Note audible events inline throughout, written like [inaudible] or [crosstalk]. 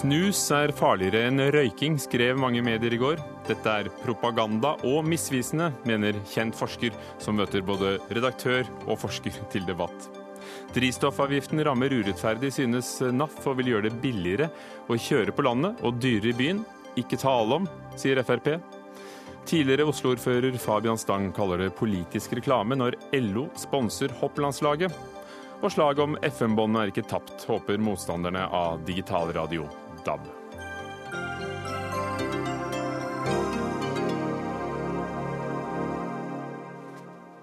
Snus er farligere enn røyking, skrev mange medier i går. Dette er propaganda og misvisende, mener kjent forsker, som møter både redaktør og forsker til debatt. Drivstoffavgiften rammer urettferdig, synes NAF, og vil gjøre det billigere å kjøre på landet og dyrere i byen. Ikke tale om, sier Frp. Tidligere Oslo-ordfører Fabian Stang kaller det politisk reklame når LO sponser hopplandslaget. Og slaget om FM-båndet er ikke tapt, håper motstanderne av digitalradio DAB.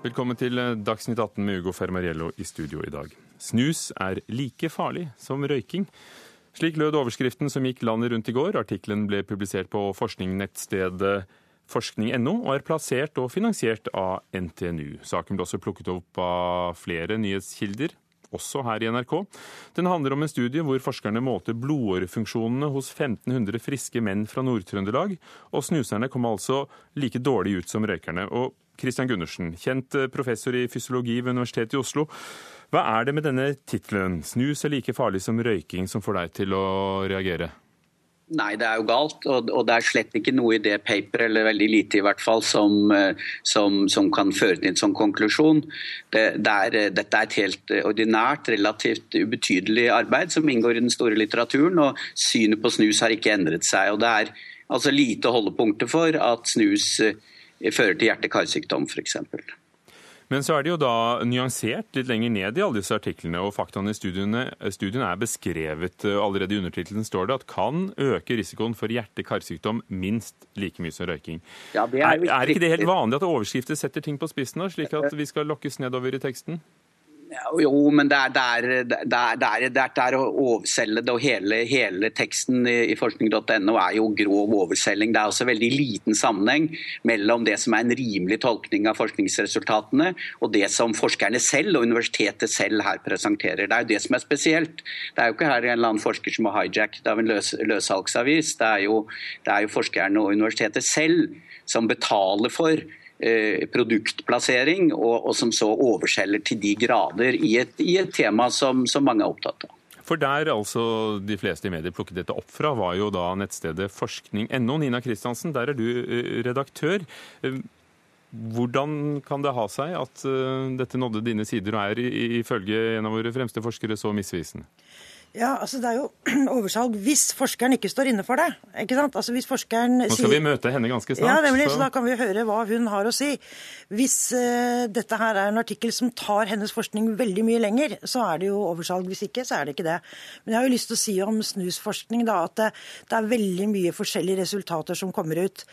Velkommen til Dagsnytt 18 med Ugo Fermariello i studio i dag. Snus er like farlig som røyking. Slik lød overskriften som gikk landet rundt i går. Artikkelen ble publisert på forskningsnettstedet forskning.no og er plassert og finansiert av NTNU. Saken ble også plukket opp av flere nyhetskilder, også her i NRK. Den handler om en studie hvor forskerne målte blodårefunksjonene hos 1500 friske menn fra Nord-Trøndelag, og snuserne kom altså like dårlig ut som røykerne. Og Christian Gundersen, kjent professor i fysiologi ved Universitetet i Oslo. Hva er det med denne tittelen, 'Snus er like farlig som røyking', som får deg til å reagere? Nei, det er jo galt. Og, det er slett ikke noe i det paperet, eller veldig lite i hvert fall, som, som, som kan føre til en sånn konklusjon. Det, det er, dette er et helt ordinært, relativt ubetydelig arbeid som inngår i den store litteraturen. Og synet på snus har ikke endret seg. Og det er altså lite holdepunkter for at snus fører til hjerte-karsykdom, f.eks. Men så er det jo da nyansert litt lenger ned i alle disse artiklene, og faktaene i studiene, studien er beskrevet. Allerede i undertittelen står det at kan øke risikoen for hjerte-karsykdom minst like mye som røyking. Ja, er, er, er, ikke det helt vanlig at overskrifter setter ting på spissen, slik at vi skal lokkes nedover i teksten? Jo, men det er, det er, det er, det er å overselge det. og Hele, hele teksten i, i forskning.no er jo grov overselging. Det er også veldig liten sammenheng mellom det som er en rimelig tolkning av forskningsresultatene, og det som forskerne selv og universitetet selv her presenterer. Det er jo det som er spesielt. Det er jo ikke her en eller annen forsker som har hijacket av en løs, løssalgsavis. Det er, jo, det er jo forskerne og universitetet selv som betaler for produktplassering, og, og, som så overselger til de grader i et, i et tema som, som, mange er opptatt av. For der altså de fleste i medier plukket dette opp fra, var jo da nettstedet forskning.no. Nina Kristiansen, der er du eh, redaktør. Eh, hvordan kan det ha seg at dette nådde dine sider og er ifølge en av våre fremste forskere så misvisende? Ja, altså Det er jo [clears throat] oversalg hvis forskeren ikke står inne for det. ikke sant? Altså hvis forskeren Nå skal vi møte henne ganske snart. Ja, nemlig, så... så da kan vi høre hva hun har å si. Hvis uh, dette her er en artikkel som tar hennes forskning veldig mye lenger, så er det jo oversalg. Hvis ikke, så er det ikke det. Men jeg har jo lyst til å si om snusforskning da, at det, det er veldig mye forskjellige resultater som kommer ut.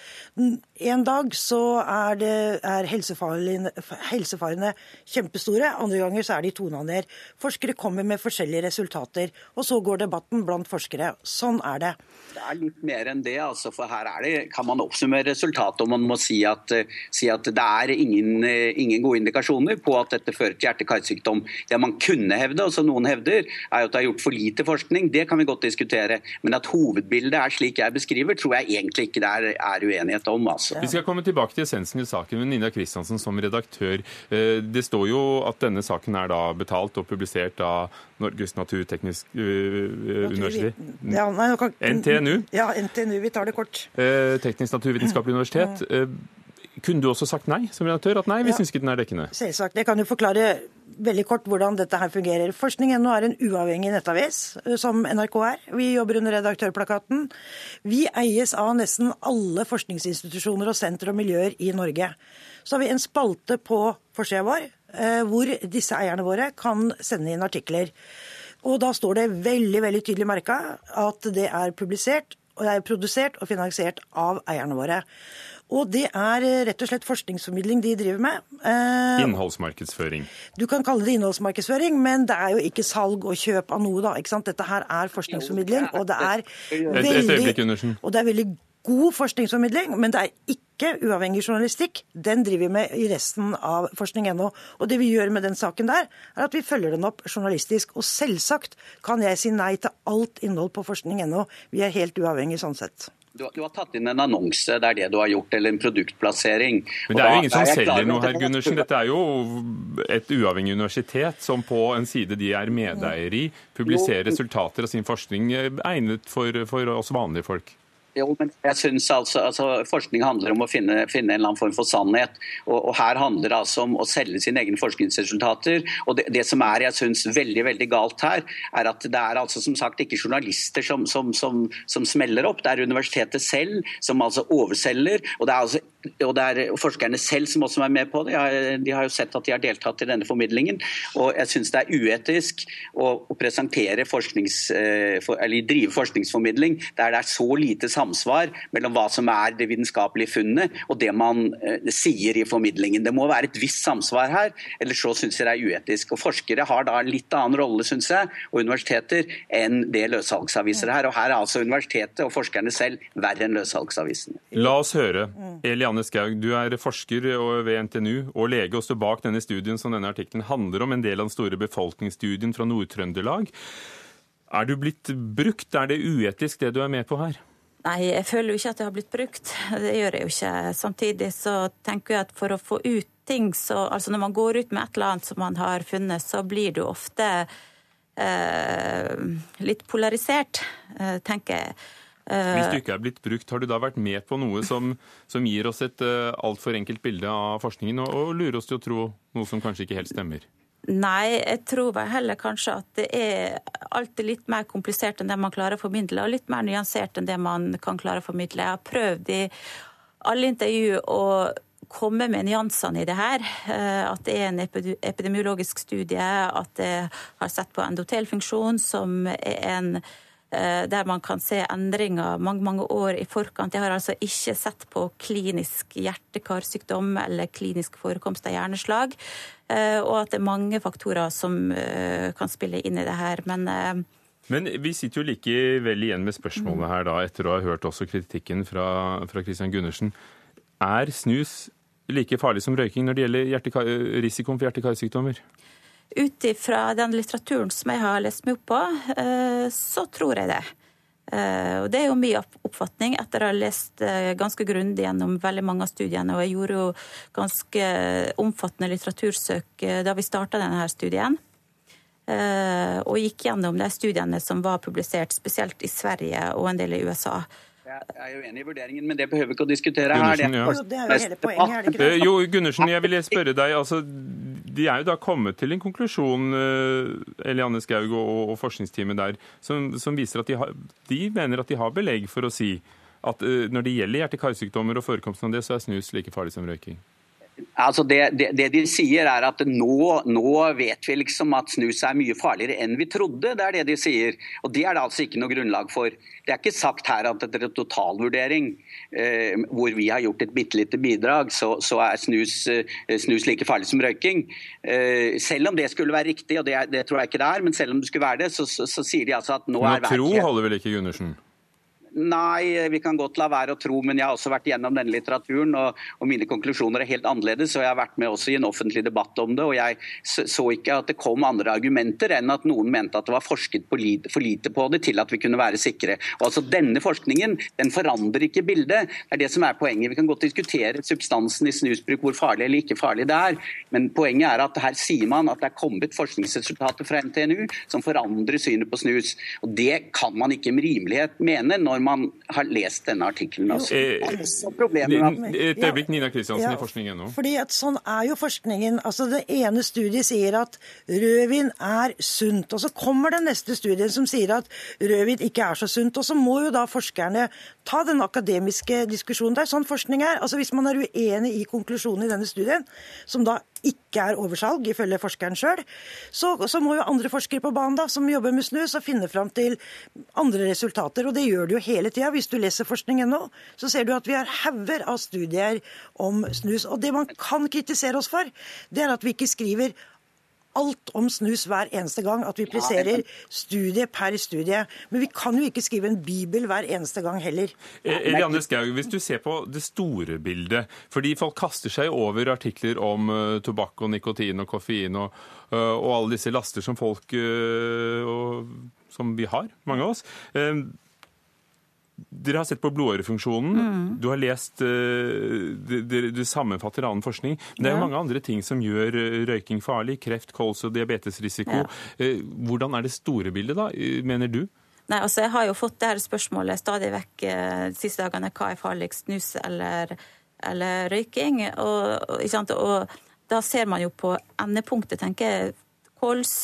En dag så er, det, er helsefarene, helsefarene kjempestore, andre ganger så er de tona ned. Forskere kommer med forskjellige resultater. Og så går debatten blant forskere. Sånn er det. Det er litt mer enn det, altså, for her det, kan man oppsummere resultatet. og Man må si at, si at det er ingen, ingen, gode indikasjoner på at dette fører til hjerte-karsykdom. Det man kunne hevde, og som noen hevder, er at det er gjort for lite forskning. Det kan vi godt diskutere. Men at hovedbildet er slik jeg beskriver, tror jeg egentlig ikke det er, er uenighet om. Altså. Vi skal komme tilbake til essensen i saken Men Nina Kristiansen som redaktør. Eh, det står jo at denne saken er da betalt og publisert av Norges naturteknisk uh, universitet. Ja, nei, kan, NTNU. Ja, NTNU. Vi tar det kort. Teknisk naturvitenskapelig universitet. Uh, kunne du også sagt nei som redaktør? At nei, vi ja, syns ikke den er dekkende? Selvsagt. Jeg kan jo forklare veldig kort hvordan dette her fungerer. Forskning.no er en uavhengig nettavis, som NRK er. Vi jobber under redaktørplakaten. Vi eies av nesten alle forskningsinstitusjoner og sentre og miljøer i Norge. Så har vi en spalte på forsida vår Eh, hvor disse eierne våre kan sende inn artikler. Og da står det veldig veldig tydelig merka at det er publisert og det er produsert og finansiert av eierne våre. Og det er eh, rett og slett forskningsformidling de driver med. Eh, innholdsmarkedsføring. Du kan kalle det innholdsmarkedsføring, men det er jo ikke salg og kjøp av noe, da. ikke sant? Dette her er forskningsformidling, og det er veldig, og det er veldig god forskningsformidling, men det er ikke uavhengig journalistikk. Den driver vi med i resten av forskning.no. Og det vi gjør med den saken der, er at vi følger den opp journalistisk. Og selvsagt kan jeg si nei til alt innhold på forskning.no. Vi er helt uavhengige sånn sett. Du, du, har tatt inn en annonse, det er det du har gjort, eller en produktplassering. Men det er jo ingen som selger noe her, Gundersen. Dette er jo et uavhengig universitet som på en side de er medeier i, publiserer resultater av sin forskning eh, egnet for, for oss vanlige folk. Jo, men jeg synes altså, altså, Forskning handler om å finne, finne, en eller annen form for sannhet. Og, og, Her handler det altså om å selge sine egne forskningsresultater. og Det, det som er jeg synes, veldig veldig galt her, er at det er altså som sagt ikke journalister som, som, som, som smeller opp. Det er universitetet selv som altså overselger. og det er altså og det er forskerne selv som også er med på det. De har jo sett at de har deltatt i denne formidlingen. og Jeg syns det er uetisk å, presentere forsknings, eh, eller drive forskningsformidling der det er så lite samsvar mellom hva som er det vitenskapelige funnet og det man eh, sier i formidlingen. Det må være et visst samsvar her, ellers så syns jeg det er uetisk. Og Forskere har da en litt annen rolle, syns jeg, og universiteter, enn det løssalgsaviser her. Og her er altså universitetet og forskerne selv verre enn løssalgsavisene. La oss høre. Eliane Skaug, du er forsker ved NTNU og lege og står bak denne studien som denne artikkelen handler om, en del av den store befolkningsstudien fra Nord-Trøndelag. Er du blitt brukt? Er det uetisk det du er med på her? Nei, jeg føler jo ikke at det har blitt brukt. Det gjør jeg jo ikke. Samtidig så tenker jeg at for å få ut ting så Altså når man går ut med et eller annet som man har funnet, så blir det jo ofte eh, litt polarisert, eh, tenker jeg. Eh, Hvis du ikke er blitt brukt, har du da vært med på noe som, som gir oss et uh, altfor enkelt bilde av forskningen, og, og lurer oss til å tro noe som kanskje ikke helt stemmer? Nei, jeg tror vel heller kanskje at det er alltid litt mer komplisert enn det man klarer å formidle, og litt mer nyansert enn det man kan klare å formidle. Jeg har prøvd i alle intervju å komme med nyansene i det her. Eh, at det er en epidemiologisk studie, at jeg har sett på endotelfunksjon, som er en Eh, der man kan se endringer mange mange år i forkant. Jeg har altså ikke sett på klinisk hjerte-karsykdom eller klinisk forekomst av hjerneslag. Eh, og at det er mange faktorer som eh, kan spille inn i det her. Men men vi sitter jo likevel igjen med spørsmålet her, da, etter å ha hørt også kritikken fra, fra Christian Gundersen. Er snus like farlig som røyking når det gjelder risikoen for hjerte-karsykdommer? Ut ifra den litteraturen som jeg har lest meg opp på, eh, så tror jeg det. Eh, og Det er jo min oppfatning etter å ha lest eh, ganske grundig gjennom veldig mange av studiene. Og jeg gjorde jo ganske omfattende litteratursøk da vi starta denne studien. Og gikk gjennom de studiene som var publisert, spesielt i Sverige og en del i USA. Jeg er jo enig i vurderingen, men det behøver vi ikke å diskutere her. Det er, det er jo hele poenget, er det ikke det? Jo, Gundersen, jeg vil spørre deg. altså de er jo da kommet til en konklusjon, eh, Eliane Skaug og, og forskningsteamet der, som, som viser at de, har, de, mener at de har belegg for å si at uh, når det gjelder hjerte-karsykdommer og forekomsten av det, så er snus like farlig som røyking. Altså det, det, det, de sier er at nå, nå, vet vi liksom at snus er mye farligere enn vi trodde. Det er det de sier. Og Det er det altså ikke noe grunnlag for. Det er ikke sagt her at etter en totalvurdering eh, hvor vi har gjort et bitte lite bidrag, så, så er snus, eh, snus, like farlig som røyking. Eh, selv om det skulle være riktig, og det, det, tror jeg ikke det er, men selv om det skulle være det, så, så, så sier de altså at nå er Tro holder vel ikke, Gundersen? Nei, vi kan godt la være å tro, men jeg har også vært gjennom denne litteraturen, og, og, mine konklusjoner er helt annerledes. og Jeg har vært med også i en offentlig debatt om det, og jeg så ikke at det kom andre argumenter enn at noen mente at det var forsket for lite på det til at vi kunne være sikre. Og altså Denne forskningen den forandrer ikke bildet. Det er det som er poenget. Vi kan godt diskutere substansen i snusbruk, hvor farlig eller ikke farlig det er, men poenget er at her sier man at det er kommet forskningsresultater fra NTNU som forandrer synet på snus. Og Det kan man ikke med rimelighet mene når man har lest denne artikkelen. Altså. Et øyeblikk, Nina Kristiansen ja, i forskning.no. Fordi at Sånn er jo forskningen. Altså Det ene studiet sier at rødvin er sunt. og Så kommer den neste studien som sier at rødvin ikke er så sunt. og Så må jo da forskerne ta den akademiske diskusjonen. Det er sånn forskning er. Altså Hvis man er uenig i konklusjonen i denne studien, som da ikke er oversalg, ifølge forskeren sjøl, så, så, må jo andre forskere på banen da, som jobber med snus, og finne fram til andre resultater. Og det gjør de jo hele tida. Hvis du leser forskningen nå, så ser du at vi har hauger av studier om snus. Og det man kan kritisere oss for, det er at vi ikke skriver alt om snus hver eneste gang. At vi plasserer studie per studie. Men vi kan jo ikke skrive en bibel hver eneste gang heller. Eh, Eliane Skau, hvis du ser på det store bildet, fordi folk kaster seg over artikler om uh, tobakk og nikotin og koffein og, uh, og alle disse laster som folk uh, og, som vi har, mange av oss. Dere har sett på blodårefunksjonen, mm. du har lest du, du, sammenfatter annen forskning. Men det er jo mange andre ting som gjør røyking farlig. Kreft, kols og diabetesrisiko. Ja. Hvordan er det store bildet, da, mener du? Nei, altså Jeg har jo fått det her spørsmålet stadig vekk de siste dagene. Hva er farligst, snus eller, eller røyking? Og, og, da ser man jo på endepunktet, tenker jeg. Kols,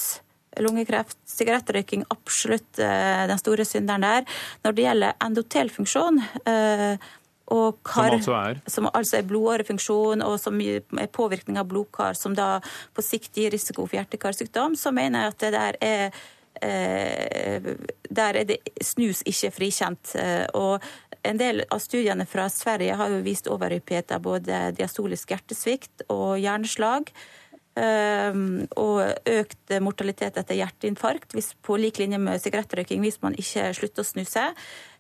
lungekreft, sigarettrøyking absolutt eh, den store synderen der. Når det gjelder endotelfunksjon eh, og kar, som altså er? Som altså er blodårefunksjon og som er påvirkning av blodkar, som da på sikt gir risiko for hjerte-karsykdom, så mener jeg at det der er eh, der er det snus ikke frikjent. Og en del av studiene fra Sverige har jo vist overhyppighet av både diastolisk hjertesvikt og hjerneslag. Ehm, og økt mortalitet etter hjerteinfarkt hvis, på lik linje med sigarettrøyking hvis man ikke slutter å snuse.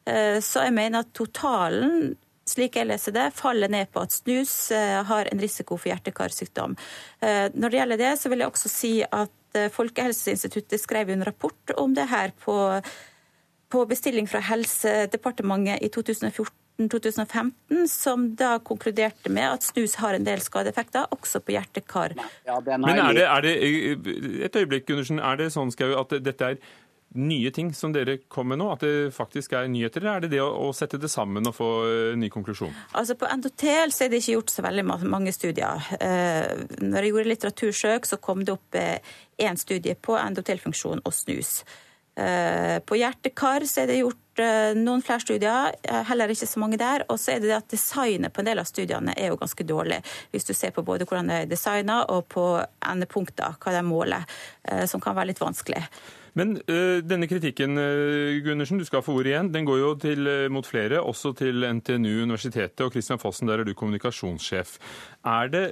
Eh, så jeg mener at totalen slik jeg leser det, faller ned på at snus eh, har en risiko for hjerte-karsykdom. Eh, når det gjelder det, så vil jeg også si at Folkehelseinstituttet skrev en rapport om det her på, på bestilling fra Helsedepartementet i 2014 2015, som da konkluderte med at snus har en del skadeeffekter, også på hjerte-kar. Ja, Men er det, er det, et øyeblikk, Gundersen, er det sånn Skau, at dette er nye ting som dere kommer med nå? At det faktisk er nyheter, eller er det det å, å sette det sammen og få uh, ny konklusjon? Altså På endotel så er det ikke gjort så veldig mange studier. Uh, når jeg gjorde litteratursøk, så kom det opp én uh, studie på endotelfunksjon og snus. Eh, på hjertekar så er det gjort eh, noen flere studier, eh, heller ikke så mange der. Og så er det det at designet på en del av studiene er jo ganske dårlig, hvis du ser på både hvordan det er designa og på endepunkter, hva de måler, som kan være litt vanskelig. Men ø, denne kritikken Gundersen, du skal få ordet igjen, den går jo til, mot flere, også til NTNU, universitetet. Og Christian Fossen, der er du kommunikasjonssjef. Er det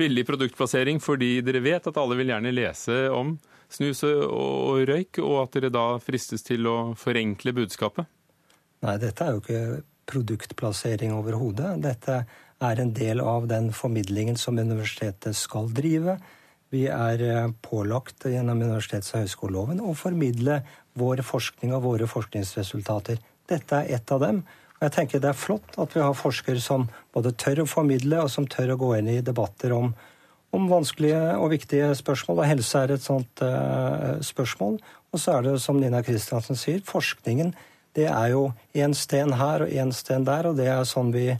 billig produktplassering fordi dere vet at alle vil gjerne lese om snus og røyk, og at dere da fristes til å forenkle budskapet? Nei, dette er jo ikke produktplassering overhodet. Dette er en del av den formidlingen som universitetet skal drive. Vi er eh, pålagt gjennom universitets- og høyskoleloven å formidle vår forskning og våre forskningsresultater. Dette er ett av dem. Og jeg tenker Det er flott at vi har forskere som både tør å formidle, og som tør å gå inn i debatter om om vanskelige og viktige spørsmål, og helse er et sånt uh, spørsmål. Og så er det, som Nina Kristiansen sier, forskningen det er jo én sten her og én sten der, og det er sånn vi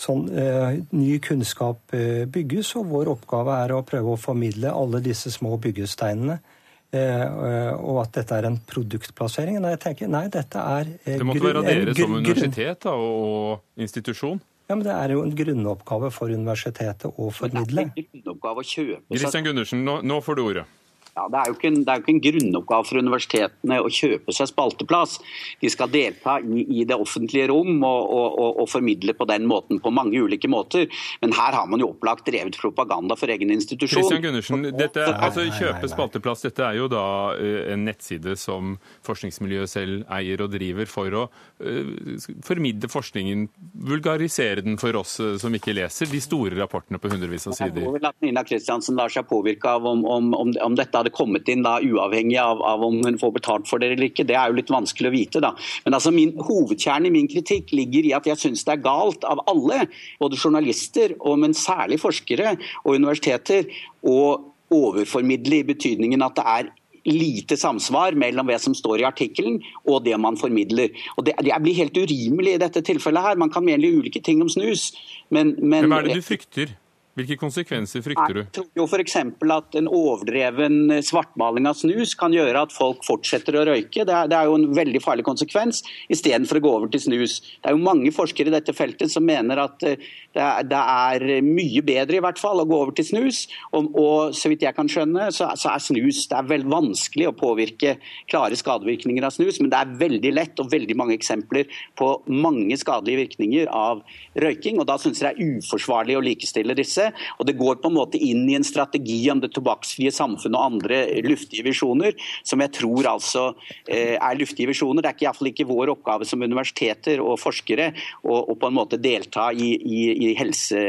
sånn uh, ny kunnskap uh, bygges, og vår oppgave er å prøve å formidle alle disse små byggesteinene. og at dette er en produktplassering. Nei, jeg tenker, nei, dette er Det måtte være dere som universitet da, og institusjon? Ja, men Det er jo en grunnoppgave for universitetet å formidle. Kristian Gundersen, nå, nå får du ordet. Ja, det, er en, det er jo ikke en grunnoppgave for universitetene å kjøpe seg spalteplass. De skal delta i, i det offentlige rom og, og, og, og, formidle på den måten på mange ulike måter. Men her har man jo opplagt drevet propaganda for egen institusjon. Kristian Gundersen, dette, altså Kjøpe spalteplass, dette er jo da eh, en nettside som forskningsmiljøet selv eier og driver for å uh, formidle forskningen, vulgarisere den for oss uh, som ikke leser de store rapportene på hundrevis av sider. Jeg tror vel at Nina Kristiansen lar seg påvirke av om, om, om, om dette hadde kommet inn da, uavhengig av, av, om hun får betalt for det eller ikke, det er jo litt vanskelig å vite. da. Men altså min Hovedkjernen i min kritikk ligger i at jeg syns det er galt av alle, både journalister, og, men særlig forskere og universiteter, å overformidle i betydningen at det er lite samsvar mellom det som står i artikkelen og det man formidler. Og Det, det blir helt urimelig i dette tilfellet. her. Man kan mene ulike ting om snus, men, men Hvem er det du frykter? Hvilke konsekvenser frykter du? Jeg tror jo f.eks. at en overdreven svartmaling av snus kan gjøre at folk fortsetter å røyke. Det er, det er jo en veldig farlig konsekvens, istedenfor å gå over til snus. Det er jo mange forskere i dette feltet som mener at eh, det er, det er mye bedre i hvert fall å gå over til snus. Og, og så vidt jeg kan skjønne, så, så, er snus Det er veldig vanskelig å påvirke klare skadevirkninger av snus, men det er veldig lett og veldig mange eksempler på mange skadelige virkninger av røyking. og Da syns jeg det er uforsvarlig å likestille disse Og det går på en måte inn i en strategi om det tobakksfrie samfunnet og andre luftige visjoner, som jeg tror altså eh, er luftige visjoner. Det er iallfall ikke vår oppgave som universiteter og forskere å, å på en måte delta i, i, i helse,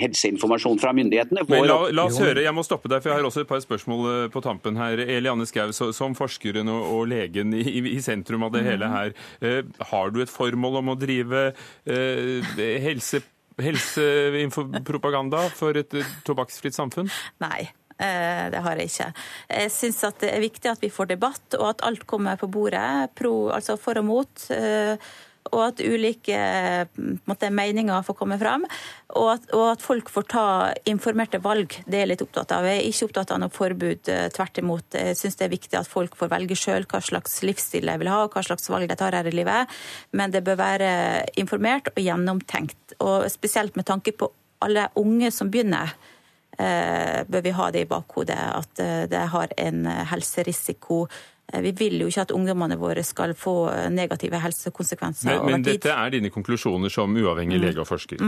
helseinformasjon fra myndighetene. Men la, la, oss høre, jeg må stoppe deg, for jeg har også et par spørsmål eh, på tampen her. Eliane Skau, som forskeren og, og legen i, i, sentrum av det hele mhm. her. Eh, har du et formål om å drive eh, helse helsepropaganda for et tobakksfritt samfunn? Nei. Eh, det har jeg ikke. Jeg syns det er viktig at vi får debatt, og at alt kommer på bordet. Pro, altså for og mot. Og at ulike måte, meninger får komme fram. Og at, og at, folk får ta informerte valg. Det er jeg litt opptatt av. Jeg er ikke opptatt av noe forbud. Eh, tvert imot. Jeg syns det er viktig at folk får velge sjøl hva slags livsstil de vil ha, og hva slags valg de tar her i livet. Men det bør være informert og gjennomtenkt. Og spesielt med tanke på alle unge som begynner eh, bør vi ha det i bakhodet at eh, det har en helserisiko vi vil jo ikke at ungdommene våre skal få negative helsekonsekvenser. Men, men dette er dine konklusjoner som uavhengig mm. lege og forsker.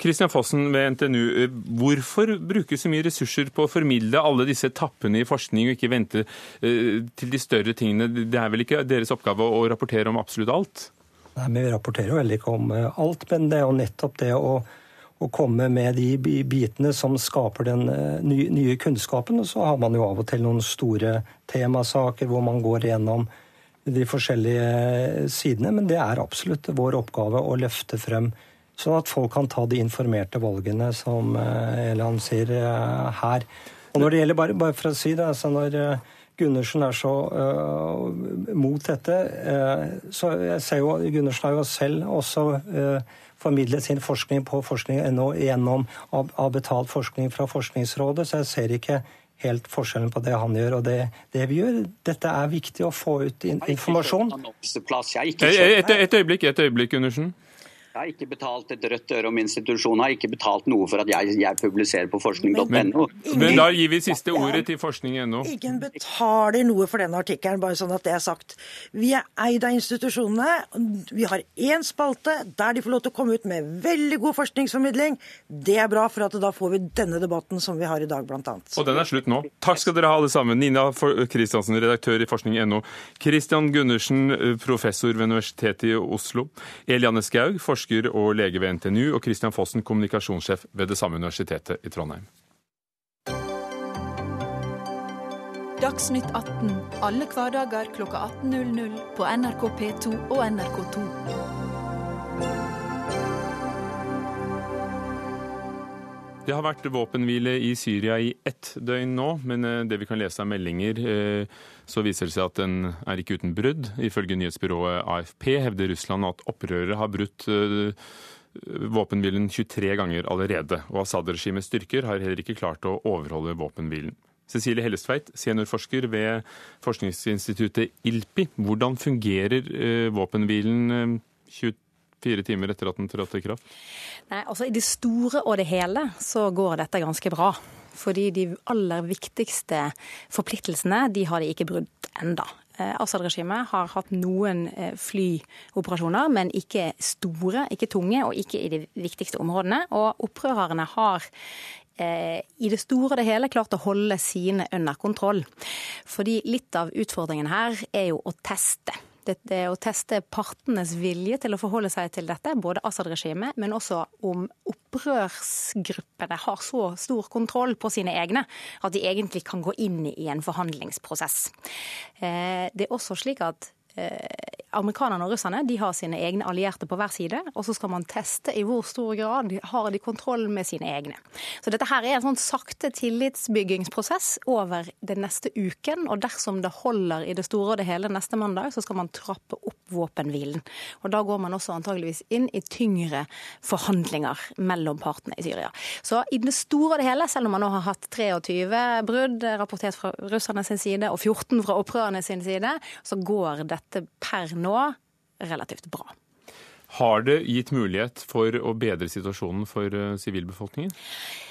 Kristian mm. Fossen ved NTNU, eh, hvorfor bruke så mye ressurser på å formidle alle disse etappene i forskning, og ikke vente til de større tingene? Det er vel ikke deres oppgave å rapportere om absolutt alt? Nei, men Vi rapporterer jo heller ikke om alt, men det er jo nettopp det å å komme med de bitene som skaper den eh, nye kunnskapen. Og så har man jo av og til noen store temasaker hvor man går gjennom de forskjellige eh, sidene, men det er absolutt vår oppgave å løfte frem, sånn at folk kan ta de informerte valgene, som eh, Elan sier her. Og når det gjelder, bare, bare for å si det, altså når Gundersen er så uh, mot dette, uh, så jeg ser jo Gundersen har jo selv også uh, formidlet sin forskning på forskning.no gjennom av, av, betalt forskning fra Forskningsrådet, så jeg ser ikke helt forskjellen på det han gjør og det, det vi gjør. Dette er viktig å få ut informasjon. Et, et, øyeblikk, et øyeblikk, Gundersen. Jeg har ikke betalt et rødt øre om institusjonen. har ikke betalt noe for at jeg, jeg publiserer på forskning.no. Men, men, da gir vi siste ordet til forskning.no. Ingen betaler noe for denne artikkelen, bare sånn at det er sagt. Vi er eid av institusjonene. Vi har én spalte der de får lov til å komme ut med veldig god forskningsformidling. Det er bra, for at da får vi denne debatten som vi har i dag, bl.a. Og den er slutt nå. Takk skal dere ha, alle sammen. Nina Kristiansen, redaktør i forskning.no. Christian Gundersen, professor ved Universitetet i Oslo. Eliane Skaug, forsker forsker og lege ved NTNU, og Christian Fossen, kommunikasjonssjef ved det samme universitetet i Trondheim. Dagsnytt 18 alle hverdager kl 18.00 på NRK P2 og NRK2. Det har vært våpenhvile i Syria i ett døgn nå, men eh, det vi kan lese av meldinger, eh, så viser det seg at den er ikke uten brudd. Ifølge nyhetsbyrået AFP hevder Russland at opprørere har brutt eh, våpenhvilen 23 ganger allerede. Og Assad-regimets styrker har heller ikke klart å overholde våpenhvilen. Cecilie Hellestveit, seniorforsker ved forskningsinstituttet ILPI. Hvordan fungerer våpenhvilen 23 fire timer etter at den trådte i kraft? Nei, altså I det store og det hele så går dette ganske bra. Fordi de aller viktigste forpliktelsene de har de ikke brutt enda. Eh, Assad-regimet har hatt noen eh, flyoperasjoner, men ikke store, ikke tunge og ikke i de viktigste områdene. Og opprørerne har eh, i det store og det hele klart å holde sine under kontroll. Fordi litt av utfordringen her er jo å teste det, å teste partenes vilje til å forholde seg til dette, både Assad-regimet, men også om opprørsgruppene har så stor kontroll på sine egne at de egentlig kan gå inn i en forhandlingsprosess. Eh, det er også slik at eh, amerikanerne og russerne de har sine egne allierte på hver side, og så skal man teste i hvor stor grad de har de kontroll med sine egne. Så dette her er en sånn sakte tillitsbyggingsprosess over den neste uken, og dersom det holder i det store og det hele neste mandag, så skal man trappe opp våpenhvilen. Og da går man også antageligvis inn i tyngre forhandlinger mellom partene i Syria. Så i det store og det hele, selv om man nå har hatt 23 brudd rapportert fra russerne sin side, og 14 fra opprørerne sin side, så går dette per nå relativt bra. Har det gitt mulighet for å bedre situasjonen for sivilbefolkningen? sivilbefolkningen?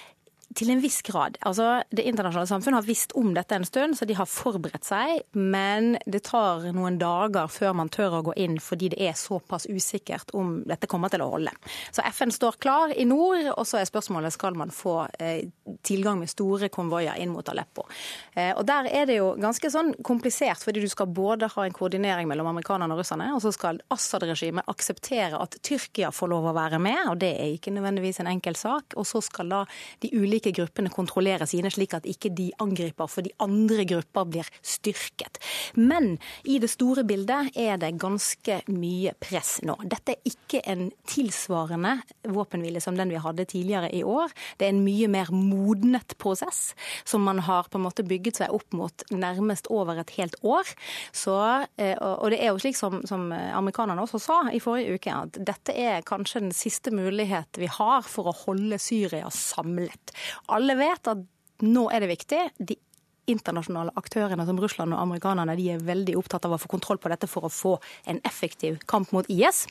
Til en viss grad. Altså, Det internasjonale samfunnet har visst om dette en stund, så de har forberedt seg. Men det tar noen dager før man tør å gå inn, fordi det er såpass usikkert om dette kommer til å holde. Så FN står klar i nord, og så er spørsmålet skal man få eh, tilgang med store konvoier inn mot Aleppo. Eh, og Der er det jo ganske sånn komplisert, fordi du skal både ha en koordinering mellom amerikanerne og russerne, og så skal Assad-regimet akseptere at Tyrkia får lov å være med, og det er ikke nødvendigvis en enkel sak. Og så skal da de ulike gruppene kontrollere sine, slik at ikke de angriper for de andre grupper blir styrket. Men i det store bildet er det ganske mye press nå. Dette er ikke en tilsvarende våpenhvile som den vi hadde tidligere i år. Det er en mye mer modnet prosess som man har på en måte bygget seg opp mot nærmest over et helt år. Så, eh, og det er jo slik som, som amerikanerne også sa i forrige uke, at dette er kanskje den siste mulighet vi har for å holde Syria samlet. Alle vet at nå er det viktig. De internasjonale aktørene som Russland og amerikanerne de er veldig opptatt av å få kontroll på dette for å få en effektiv kamp mot IS.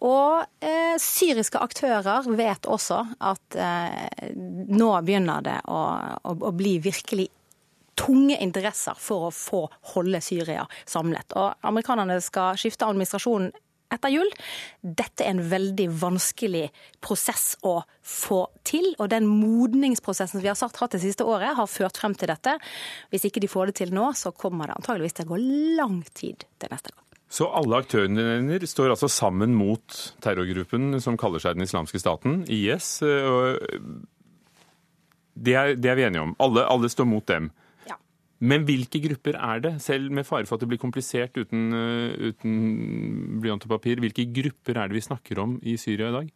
Og eh, syriske aktører vet også at eh, nå begynner det å, å, å bli virkelig tunge interesser for å få holde Syria samlet. Og Amerikanerne skal skifte administrasjon etter jul. Dette er en veldig vanskelig prosess å få til. Og den modningsprosessen vi har satt hatt det siste året, har ført frem til dette. Hvis ikke de får det til nå, så kommer det antageligvis til å gå lang tid til neste gang. Så alle aktørene står altså sammen mot terrorgruppen som kaller seg Den islamske staten, IS. Det er, det er vi enige om. Alle, alle står mot dem. Men hvilke grupper er det, selv med fare for at det blir komplisert uten, eh, uten blyant og papir, hvilke grupper er det vi snakker om i Syria i dag?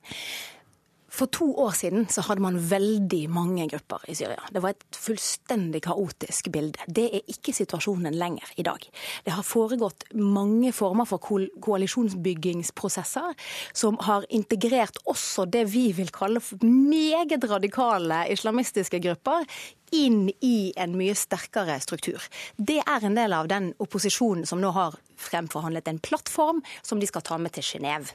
For to år siden så hadde man veldig mange grupper i Syria. Det var et fullstendig kaotisk bilde. Det er ikke situasjonen lenger i dag. Det har foregått mange former for koalisjonsbyggingsprosesser som har integrert også det vi vil kalle meget radikale islamistiske grupper inn i en mye sterkere struktur. Det er en del av den opposisjonen som nå har fremforhandlet en plattform som de skal ta med til Genéve.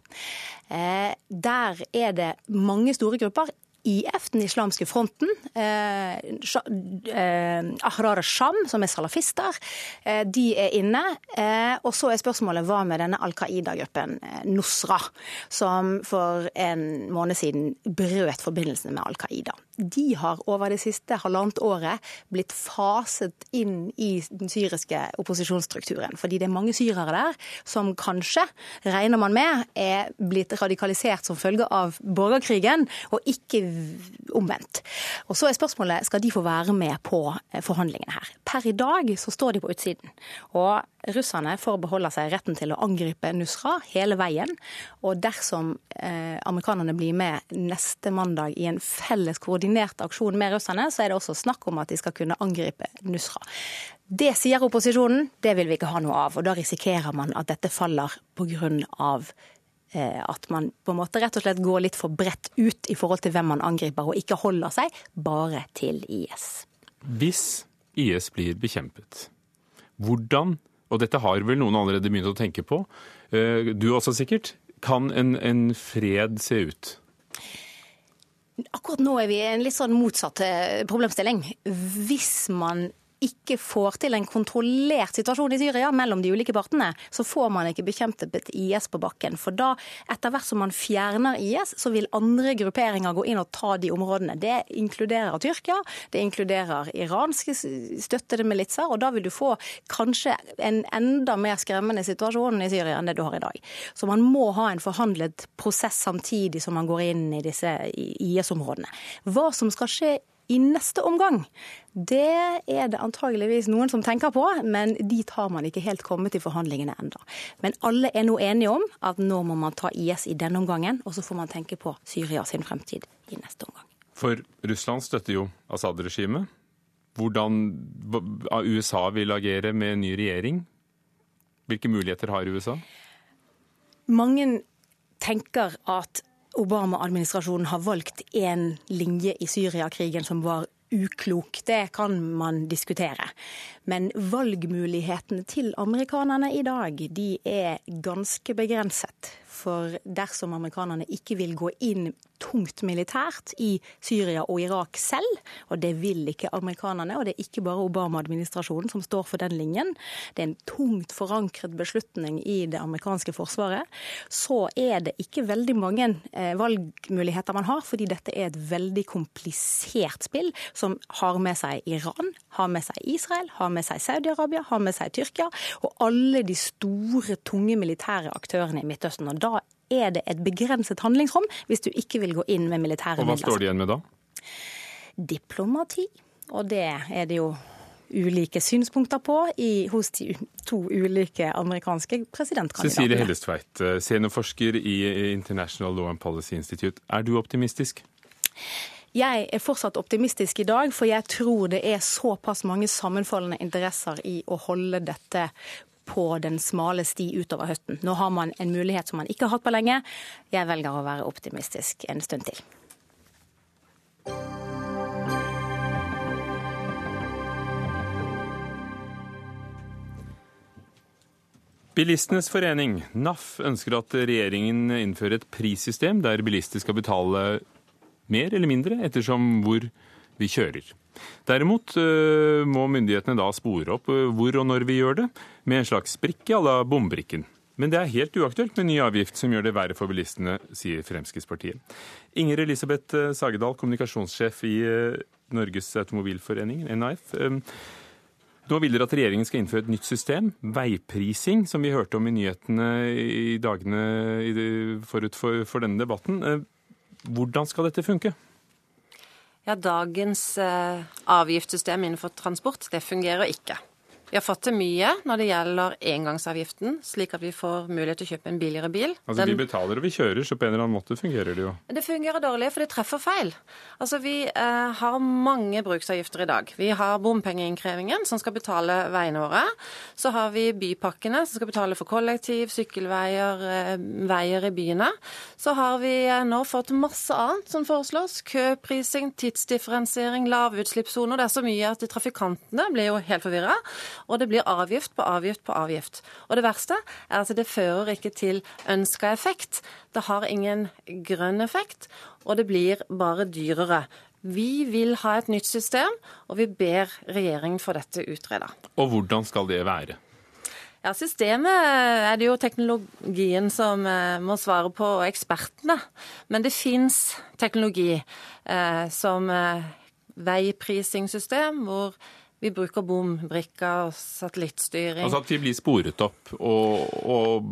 Eh, der er det mange store grupper. IF, den islamske fronten, eh, eh, Ahrar Sham, som er salafister, eh, de er inne. Eh, og så er spørsmålet hva med denne Al Qaida-gruppen eh, Nusra, som for en måned siden brøt forbindelsene med Al Qaida de har over det siste halvannet året blitt faset inn i den syriske opposisjonsstrukturen. Fordi det er mange syrere der som kanskje, regner man med, er blitt radikalisert som følge av borgerkrigen, og ikke omvendt. Og Så er spørsmålet skal de få være med på forhandlingene her. Per i dag så står de på utsiden. Og russerne forbeholder seg retten til å angripe Nusra hele veien. Og dersom eh, amerikanerne blir med neste mandag i en felles koordinert aksjon med russerne, så er det også snakk om at de skal kunne angripe Nusra. Det sier opposisjonen, det vil vi ikke ha noe av. Og da risikerer man at dette faller pga. Eh, at man på en måte rett og slett går litt for bredt ut i forhold til hvem man angriper, og ikke holder seg bare til IS. Hvis IS blir bekjempet, hvordan og dette har vel noen allerede begynt å tenke på, eh, du også sikkert, kan en, en fred se ut? Akkurat nå er vi i en litt sånn motsatt eh, problemstilling. Hvis man ikke får til en kontrollert situasjon i Syria mellom de ulike partene, så får man ikke bekjempet IS på bakken. For da, etter hvert som man fjerner IS, så vil andre grupperinger gå inn og ta de områdene. Det inkluderer Tyrkia, det inkluderer iranske støttede militser, og da vil du få kanskje en enda mer skremmende situasjon i Syria enn det du har i dag. Så man må ha en forhandlet prosess samtidig som man går inn i disse IS-områdene. Hva som skal skje i neste omgang, det er det antageligvis noen som tenker på, men dit har man ikke helt kommet i forhandlingene enda. Men alle er nå enige om at nå må man ta IS i denne omgangen, og så får man tenke på Syria sin fremtid i neste omgang. For Russland støtter jo Assad-regimet. Hvordan USA vil agere med en ny regjering? Hvilke muligheter har USA? Mange tenker at Obama-administrasjonen har valgt én linje i Syriakrigen som var uklok. Det kan man diskutere. Men valgmulighetene til amerikanerne i dag, de er ganske begrenset. For dersom amerikanerne ikke vil gå inn tungt militært i Syria og Irak selv, og det vil ikke amerikanerne, og det er ikke bare Obama-administrasjonen som står for den linjen, det er en tungt forankret beslutning i det amerikanske forsvaret, så er det ikke veldig mange eh, valgmuligheter man har, fordi dette er et veldig komplisert spill som har med seg Iran, har med seg Israel, har med seg Saudi-Arabia, har med seg Tyrkia, og alle de store, tunge militære aktørene i Midtøsten. Og da er det et begrenset handlingsrom hvis du ikke vil gå inn med militære midler. Og Hva står det igjen med da? Diplomati. Og det er det jo ulike synspunkter på i, hos de to ulike amerikanske presidentkandidatene. Cecilie Hellestveit, eh, seniorforsker i International Law and Policy Institute. Er du optimistisk? Jeg er fortsatt optimistisk i dag, for jeg tror det er såpass mange sammenfallende interesser i å holde dette på den smale sti utover høsten. Nå har man en mulighet som man ikke har hatt på lenge. Jeg velger å være optimistisk en stund til. Bilistenes forening, NAF, ønsker at regjeringen innfører et prissystem der bilister skal betale mer eller mindre ettersom hvor vi kjører. Derimot øh, må myndighetene da spore opp øh, hvor og når vi gjør det, med en slags brikke à la bombrikken. Men det er helt uaktuelt med ny avgift som gjør det verre for bilistene, sier Fremskrittspartiet. Inger Elisabeth øh, Sagedal, kommunikasjonssjef i Norges Automobilforening, NAF. Nå vil dere at regjeringen skal innføre et nytt system, veiprising, som vi hørte om i nyhetene i dagene forut for, for denne debatten. Hvordan skal dette funke? Ja, Dagens eh, avgiftssystem innenfor transport det fungerer ikke. Vi har fått til mye når det gjelder engangsavgiften, slik at vi får mulighet til å kjøpe en billigere bil. Altså Den... Vi betaler og vi kjører, så på en eller annen måte fungerer det jo. Det fungerer dårlig, for det treffer feil. Altså Vi eh, har mange bruksavgifter i dag. Vi har bompengeinnkrevingen, som skal betale veiene våre. Så har vi bypakkene, som skal betale for kollektiv, sykkelveier, eh, veier i byene. Så har vi eh, nå fått masse annet som foreslås. Køprising, tidsdifferensiering, lavutslippssoner. Det er så mye at trafikantene blir jo helt forvirra. Og det blir avgift på avgift på avgift. Og det verste er at det fører ikke til ønska effekt. Det har ingen grønn effekt, og det blir bare dyrere. Vi vil ha et nytt system, og vi ber regjeringen få dette utreda. Og hvordan skal det være? Ja, Systemet er det jo teknologien som eh, må svare på, og ekspertene. Men det fins teknologi eh, som eh, veiprisingssystem, hvor vi bruker bombrikker og satellittstyring. Altså at vi blir sporet opp og, og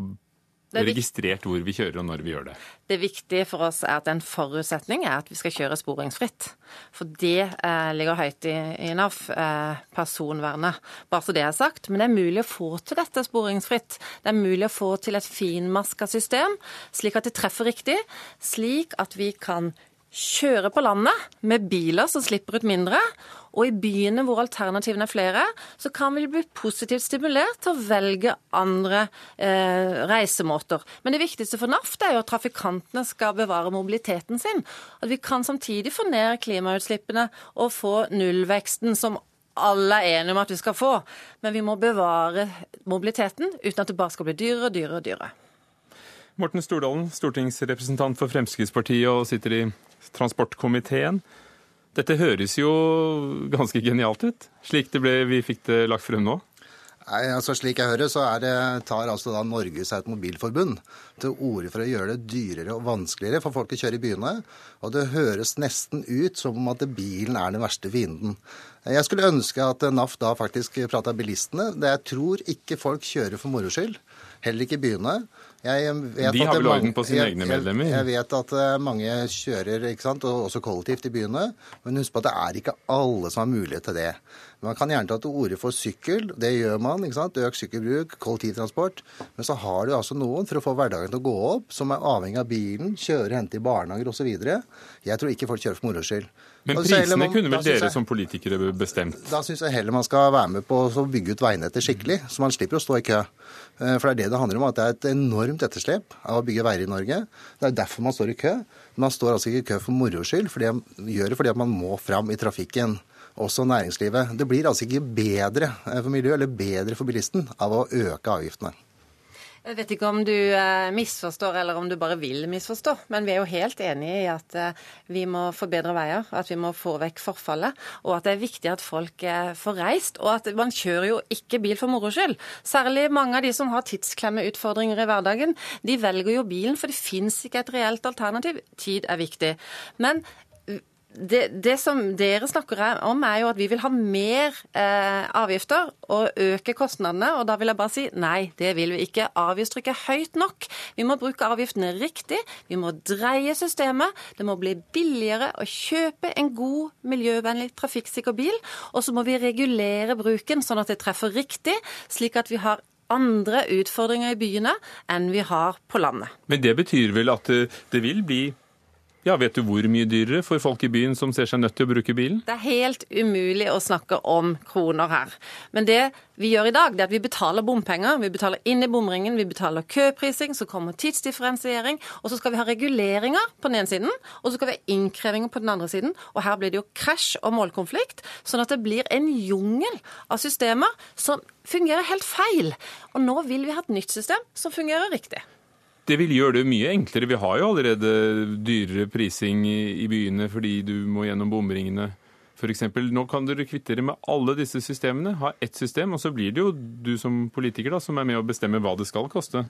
registrert hvor vi kjører og når vi gjør det. Det viktige for oss er at en forutsetning er at vi skal kjøre sporingsfritt. For det eh, ligger høyt i, i NAF, eh, personvernet. Bare så det er sagt. Men det er mulig å få til dette sporingsfritt. Det er mulig å få til et finmaska system, slik at det treffer riktig. Slik at vi kan kjøre på landet med biler som slipper ut mindre, og i byene hvor alternativene er flere, så kan vi bli positivt stimulert til å velge andre eh, reisemåter. Men det viktigste for NAF er jo at trafikantene skal bevare mobiliteten sin. At vi kan samtidig få ned klimautslippene og få nullveksten som alle er enige om at vi skal få. Men vi må bevare mobiliteten uten at det bare skal bli dyrere og dyrere og dyrere. Morten Stordalen, stortingsrepresentant for Fremskrittspartiet og sitter i transportkomiteen. Dette høres jo ganske genialt ut, slik ble, vi fikk det lagt frem nå? Nei, altså Slik jeg hører, så det, tar altså da Norges Automobilforbund til orde for å gjøre det dyrere og vanskeligere for folk å kjøre i byene. Og det høres nesten ut som om at bilen er den verste fienden. Jeg skulle ønske at NAF da faktisk prata bilistene. Det Jeg tror ikke folk kjører for moro skyld. Heller ikke i byene. De har vel orden på sine jeg, egne medlemmer? Jeg, jeg, vet at eh, mange kjører, ikke sant, og også kollektivt i byene. Men husk på at det er ikke alle som har mulighet til det. Man kan gjerne ta til orde for sykkel, det gjør man. ikke sant, Økt sykkelbruk, kollektivtransport. Men så har du altså noen for å få hverdagen til å gå opp, som er avhengig av bilen, kjøre, hente i barnehager osv. Jeg tror ikke folk kjører for moro skyld. Men prisene man, kunne vel dere jeg, som politikere bestemt? Da syns jeg heller man skal være med på å bygge ut veinettet skikkelig, så man slipper å stå i kø. Eh, for det er det det handler om, at det er et enormt etterslep av å bygge veier i Norge. Det er derfor man står i kø. Man står altså ikke i kø for moro skyld, for det gjør det fordi man må fram i trafikken. Også næringslivet. Det blir altså ikke bedre for miljøet eller bedre for bilisten av å øke avgiftene. Jeg vet ikke om du eh, misforstår eller om du bare vil misforstå, men vi er jo helt enige i at eh, vi må forbedre veier, at vi må få vekk forfallet, og at det er viktig at folk eh, får reist. Og at man kjører jo ikke bil for moro skyld. Særlig mange av de som har tidsklemmeutfordringer i hverdagen, de velger jo bilen, for det fins ikke et reelt alternativ. Tid er viktig. Men det, det, som dere snakker om, er jo at vi vil ha mer eh, avgifter og øke kostnadene. Og da vil jeg bare si nei, det vil vi ikke. Avgiftstrykket er høyt nok. Vi må bruke avgiftene riktig. Vi må dreie systemet. Det må bli billigere å kjøpe en god, miljøvennlig, trafikksikker bil. Og så må vi regulere bruken sånn at det treffer riktig, slik at vi har andre utfordringer i byene enn vi har på landet. Men det betyr vel at det vil bli ja, Vet du hvor mye dyrere for folk i byen som ser seg nødt til å bruke bilen? Det er helt umulig å snakke om kroner her. Men det vi gjør i dag, det er at vi betaler bompenger. Vi betaler inn i bomringen, vi betaler køprising, så kommer tidsdifferensiering. Og så skal vi ha reguleringer på den ene siden, og så skal vi ha innkrevinger på den andre siden. Og her blir det jo krasj og målkonflikt, sånn at det blir en jungel av systemer som fungerer helt feil. Og nå vil vi ha et nytt system som fungerer riktig. Det vil gjøre det mye enklere. Vi har jo allerede dyrere prising i byene fordi du må gjennom bomringene. For eksempel, nå kan dere kvitte dere med alle disse systemene, ha ett system, og så blir det jo du som politiker da, som er med å bestemme hva det skal koste.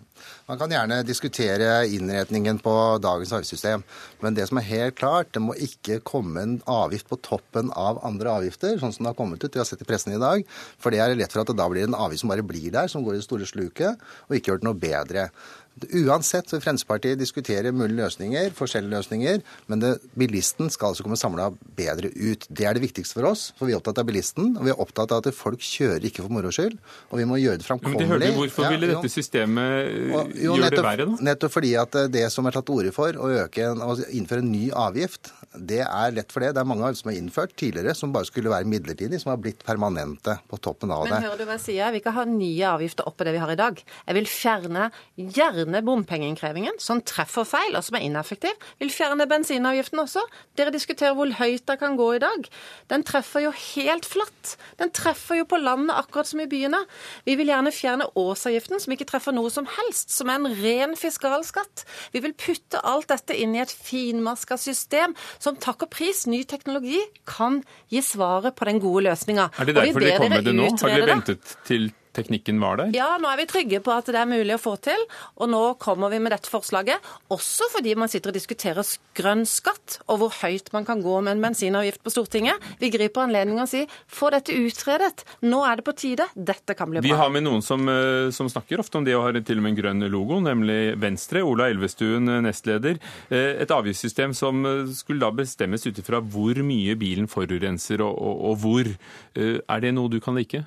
Man kan gjerne diskutere innretningen på dagens avgiftssystem, men det som er helt klart, det må ikke komme en avgift på toppen av andre avgifter, sånn som det har kommet ut, vi har sett i pressen i dag. For det er lett for at det da blir en avgift som bare blir der, som går i det store sluket, og ikke gjør det noe bedre. Uansett vil Fremskrittspartiet diskutere mulige løsninger, forskjellige løsninger, men det, bilisten skal altså komme samla bedre ut. Det er det viktigste for oss, for vi er opptatt av bilisten. Og vi er opptatt av at folk kjører ikke for moro skyld, og vi må gjøre det framkommelig. Men det hørte, Hvorfor ville dette systemet og, jo, gjøre nettopp, det verre, da? Nettopp fordi at det som er tatt til orde for, å, øke, å innføre en ny avgift, det er lett for det. Det er mange som har innført tidligere som bare skulle være midlertidige, som har blitt permanente på toppen av det. Men hører du hva jeg sier? Vi kan ha nye avgifter oppå det vi har i dag. Jeg vil fjerne gjerne bompengeinnkrevingen, som treffer feil og som er ineffektiv. Vil fjerne bensinavgiften også. Dere diskuterer hvor høyt det kan gå i dag. Den treffer jo helt flatt. Den treffer jo på landet akkurat som i byene. Vi vil gjerne fjerne årsavgiften, som ikke treffer noe som helst, som er en ren fiskalskatt. Vi vil putte alt dette inn i et finmaska system som takk og pris. Ny teknologi kan gi svaret på den gode løsninga. Er det derfor de kommer med det nå? Har de ventet til teknikken var der? Ja, nå er vi trygge på at det er mulig å få til. Og nå kommer vi med dette forslaget. Også fordi man sitter og diskuterer grønn skatt, og hvor høyt man kan gå med en bensinavgift på Stortinget. Vi griper anledningen og sier få dette utredet. Nå er det på tide. Dette kan bli bra. Vi har med noen som, eh, som snakker ofte om det, og har til og med en grønn logo, nemlig Venstre. Ola Elvestuen, eh, nestleder. Eh, et avgiftssystem som skulle da bestemmes ut ifra hvor mye bilen forurenser, og, og, og hvor. Er det noe du kan like?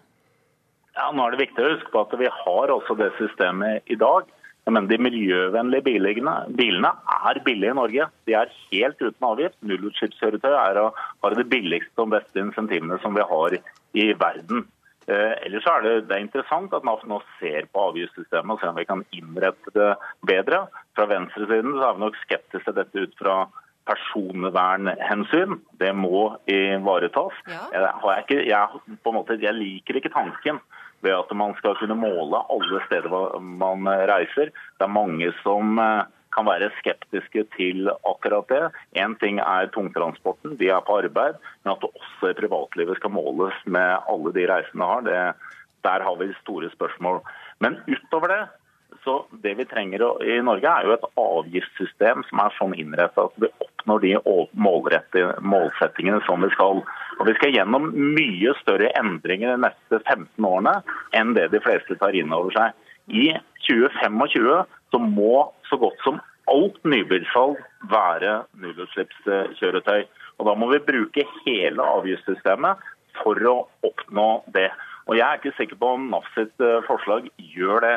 Ja, nå er det viktig å huske på at vi har også det systemet i dag. Men de miljøvennlige bilene, bilene er billige i Norge. De er helt uten avgift. Nullutslippskjøretøy er å ha de billigste og beste insentivene som vi har i verden. Eh, ellers er det, det er interessant at NAF nå ser på avgiftssystemet og ser om vi kan innrette det bedre. Fra venstresiden så er vi nok skeptiske til dette ut fra personvernhensyn. Det må ivaretas. Ja. Jeg, jeg, jeg, måte, jeg liker ikke tanken ved at man skal kunne måle alle steder man reiser. Det er mange som eh, kan være skeptiske til akkurat det. Én ting er tungtransporten, de er på arbeid, men at også privatlivet skal måles med alle de reisene har, det, der har vi store spørsmål. Men utover det så det vi trenger i Norge, er jo et avgiftssystem som er sånn innrettet at vi oppnår de målsettingene som vi skal. Og Vi skal gjennom mye større endringer de neste 15 årene enn det de fleste tar inn over seg. I 2025 så må så godt som alt nybilsalg være nullutslippskjøretøy. Og Da må vi bruke hele avgiftssystemet for å oppnå det. Og Jeg er ikke sikker på om NAF sitt eh, forslag gjør det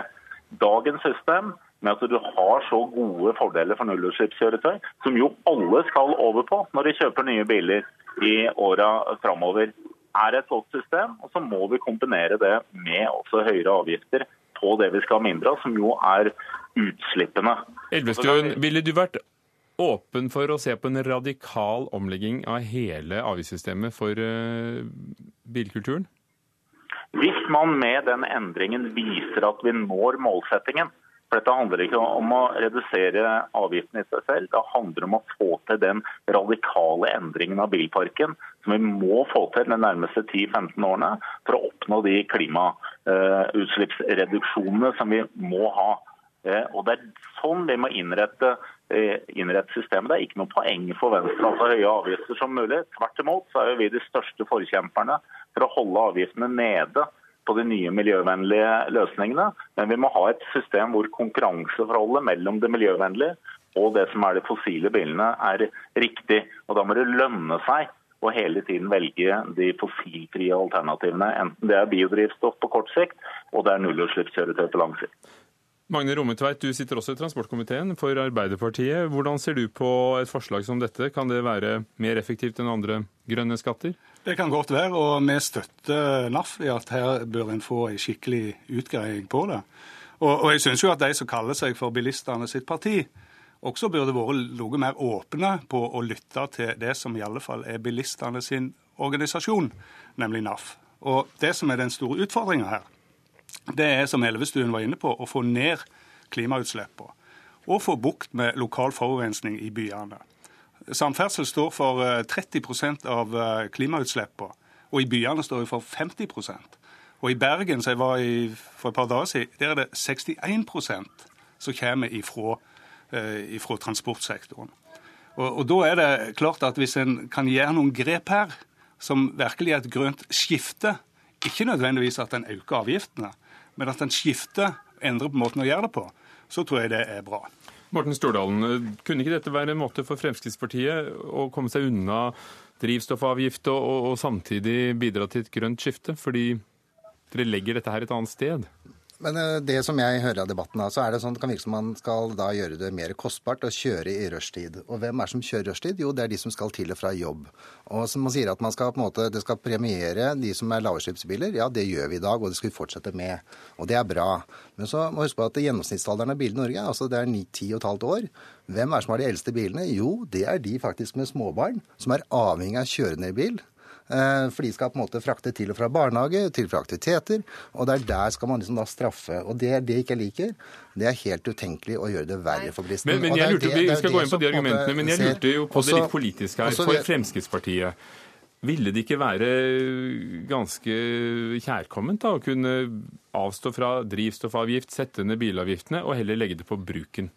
dagens system med at du har så gode fordeler for nullutslippskjøretøy, som jo alle skal over på når de kjøper nye biler i åra framover, er et godt system. Og så må vi kombinere det med også høyere avgifter på det vi skal ha mindre av, som jo er utslippene. Elvestuen, ville du vært åpen for å se på en radikal omlegging av hele avgiftssystemet for uh, bilkulturen? Hvis man med den endringen viser at vi når målsettingen, For Dette handler ikke om å redusere avgiftene i seg selv, det handler om å få til den radikale endringen av bilparken som vi må få til de nærmeste 10-15 årene for å oppnå de klimautslippsreduksjonene som vi må ha. Eh, og Det er sånn vi må innrette, eh, innrette systemet. Det er ikke noe poeng for Venstre å ha høye avgifter som mulig. Tvert imot så er vi de største forkjemperne for å holde avgiftene nede på de nye miljøvennlige løsningene. Men vi må ha et system hvor konkurranseforholdet mellom det miljøvennlige og det som er de fossile bilene er riktig. Og Da må det lønne seg å hele tiden velge de fossilfrie alternativene. Enten det er biodrivstoff på kort sikt, og det er nullutslippskjøretøy på lang sikt. Magne Rommetveit, du sitter også i transportkomiteen for Arbeiderpartiet. Hvordan ser du på et forslag som dette? Kan det være mer effektivt enn andre grønne skatter? Det kan godt være, og vi støtter NAF i at her bør en få en skikkelig utgreiing på det. Og, og jeg syns jo at de som kaller seg for bilistene sitt parti, også burde vært noe mer åpne på å lytte til det som i alle fall er bilistene sin organisasjon, nemlig NAF. Og det som er den store utfordringa her, det er, som Elvestuen var inne på, å få ned klimautslippene. Og få bukt med lokal forurensning i byene. Samferdsel står for 30 eh, av eh, klimautslippene, og i byene står vi for 50% Og i Bergen, som jeg var i for et par dager siden, der er det 61% som kommer ifra, eh, ifra transportsektoren. Og, og, Da er det klart at hvis en kan gjøre noen grep her, som virkelig er et grønt skifte, ikke nødvendigvis at en øker avgiftene, men at en skifter, endrer på måten å gjøre det på, så tror jeg det er bra. Morten Stordalen, kunne ikke dette være en måte for Fremskrittspartiet å komme seg unna drivstoffavgift og, og, og samtidig bidra til et grønt skifte? Fordi dere legger dette her et annet sted? Men eh, det som jeg hører av debatten, så er det sånn, det kan virke som man skal da gjøre det mer kostbart å kjøre i rushtid. Og hvem er det som kjører rushtid? Jo, det er de som skal til og fra jobb. Og som man sier at man skal på en måte, det skal premiere de som er lavutslippsbiler. Ja, det gjør vi i dag, og det skal vi fortsette med. Og det er bra. Men så må vi huske på at gjennomsnittsalderen av bilene i Norge altså det er 9-10,5 år. Hvem er det som har de eldste bilene? Jo, det er de faktisk med småbarn, som er avhengig av å kjøre ned i bil. Eh, for de skal på en måte frakte til og fra barnehage, til og fra aktiviteter. Og der, der skal man liksom da straffe. Og det er det jeg ikke liker. Det er helt utenkelig å gjøre det verre for bilisten. Men, men jeg lurte, Vi skal gå inn på de argumentene, men jeg lurte jo på også, det litt politiske her. For Fremskrittspartiet. Ville det ikke være ganske kjærkomment da, å kunne avstå fra drivstoffavgift, sette ned bilavgiftene og heller legge det på bruken?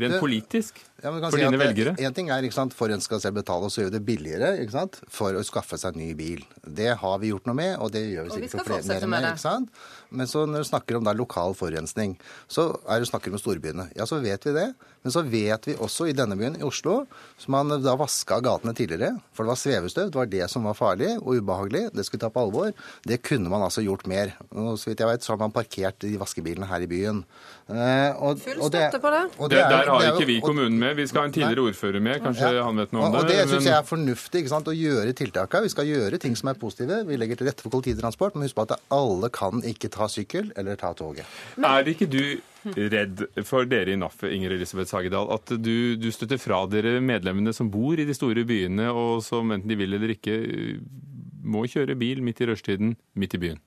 Rent politisk? Ja, for si dine velgere? En ting er sant, forurenser skal selv betale, og så gjør vi det billigere ikke sant, for å skaffe seg en ny bil. Det har vi gjort noe med, og det gjør vi sikkert for flere med. med. ikke sant? Men så når du snakker om da lokal forurensning, så er det snakker om storbyene. Ja, så vet vi det. Men så vet vi også i denne byen, i Oslo, som man da vaska gatene tidligere, for det var svevestøv, det var det som var farlig og ubehagelig, det skulle vi ta på alvor. Det kunne man altså gjort mer. Og så vidt jeg vet, så har man parkert de vaskebilene her i byen. Eh, og, Full støtte på det. Og det, det, der har ikke vi kommunen med. Vi skal ha en tidligere ordfører med. Kanskje ja. han vet noe om det. Og Det syns jeg er fornuftig ikke sant, å gjøre tiltakene. Vi skal gjøre ting som er positive. Vi legger til rette for kollektivtransport, men husk på at alle kan ikke ta sykkel eller ta toget. Men... Er ikke du redd for dere i NAF, Inger Elisabeth Sagedal, at du, du støtter fra dere medlemmene som bor i de store byene, og som enten de vil eller ikke må kjøre bil midt i rushtiden midt i byen?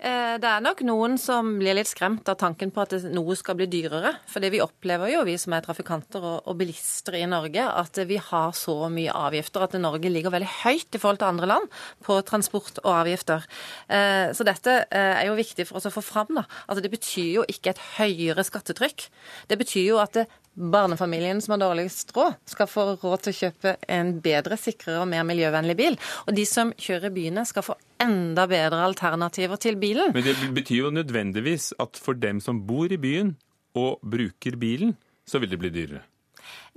Eh, det er nok noen som blir litt skremt av tanken på at noe skal bli dyrere. For det vi opplever jo, vi som er trafikanter og bilister i Norge, at vi har så mye avgifter at Norge ligger veldig høyt i forhold til andre land på transport og avgifter. Eh, så dette eh, er jo viktig for oss å få fram. da. Altså Det betyr jo ikke et høyere skattetrykk. Det betyr jo at barnefamilien som har dårligst råd, skal få råd til å kjøpe en bedre, sikrere og mer miljøvennlig bil. Og de som kjører i byene, skal få enda bedre alternativer til bilen. Men det betyr jo nødvendigvis at for dem som bor i byen og bruker bilen, så vil det bli dyrere.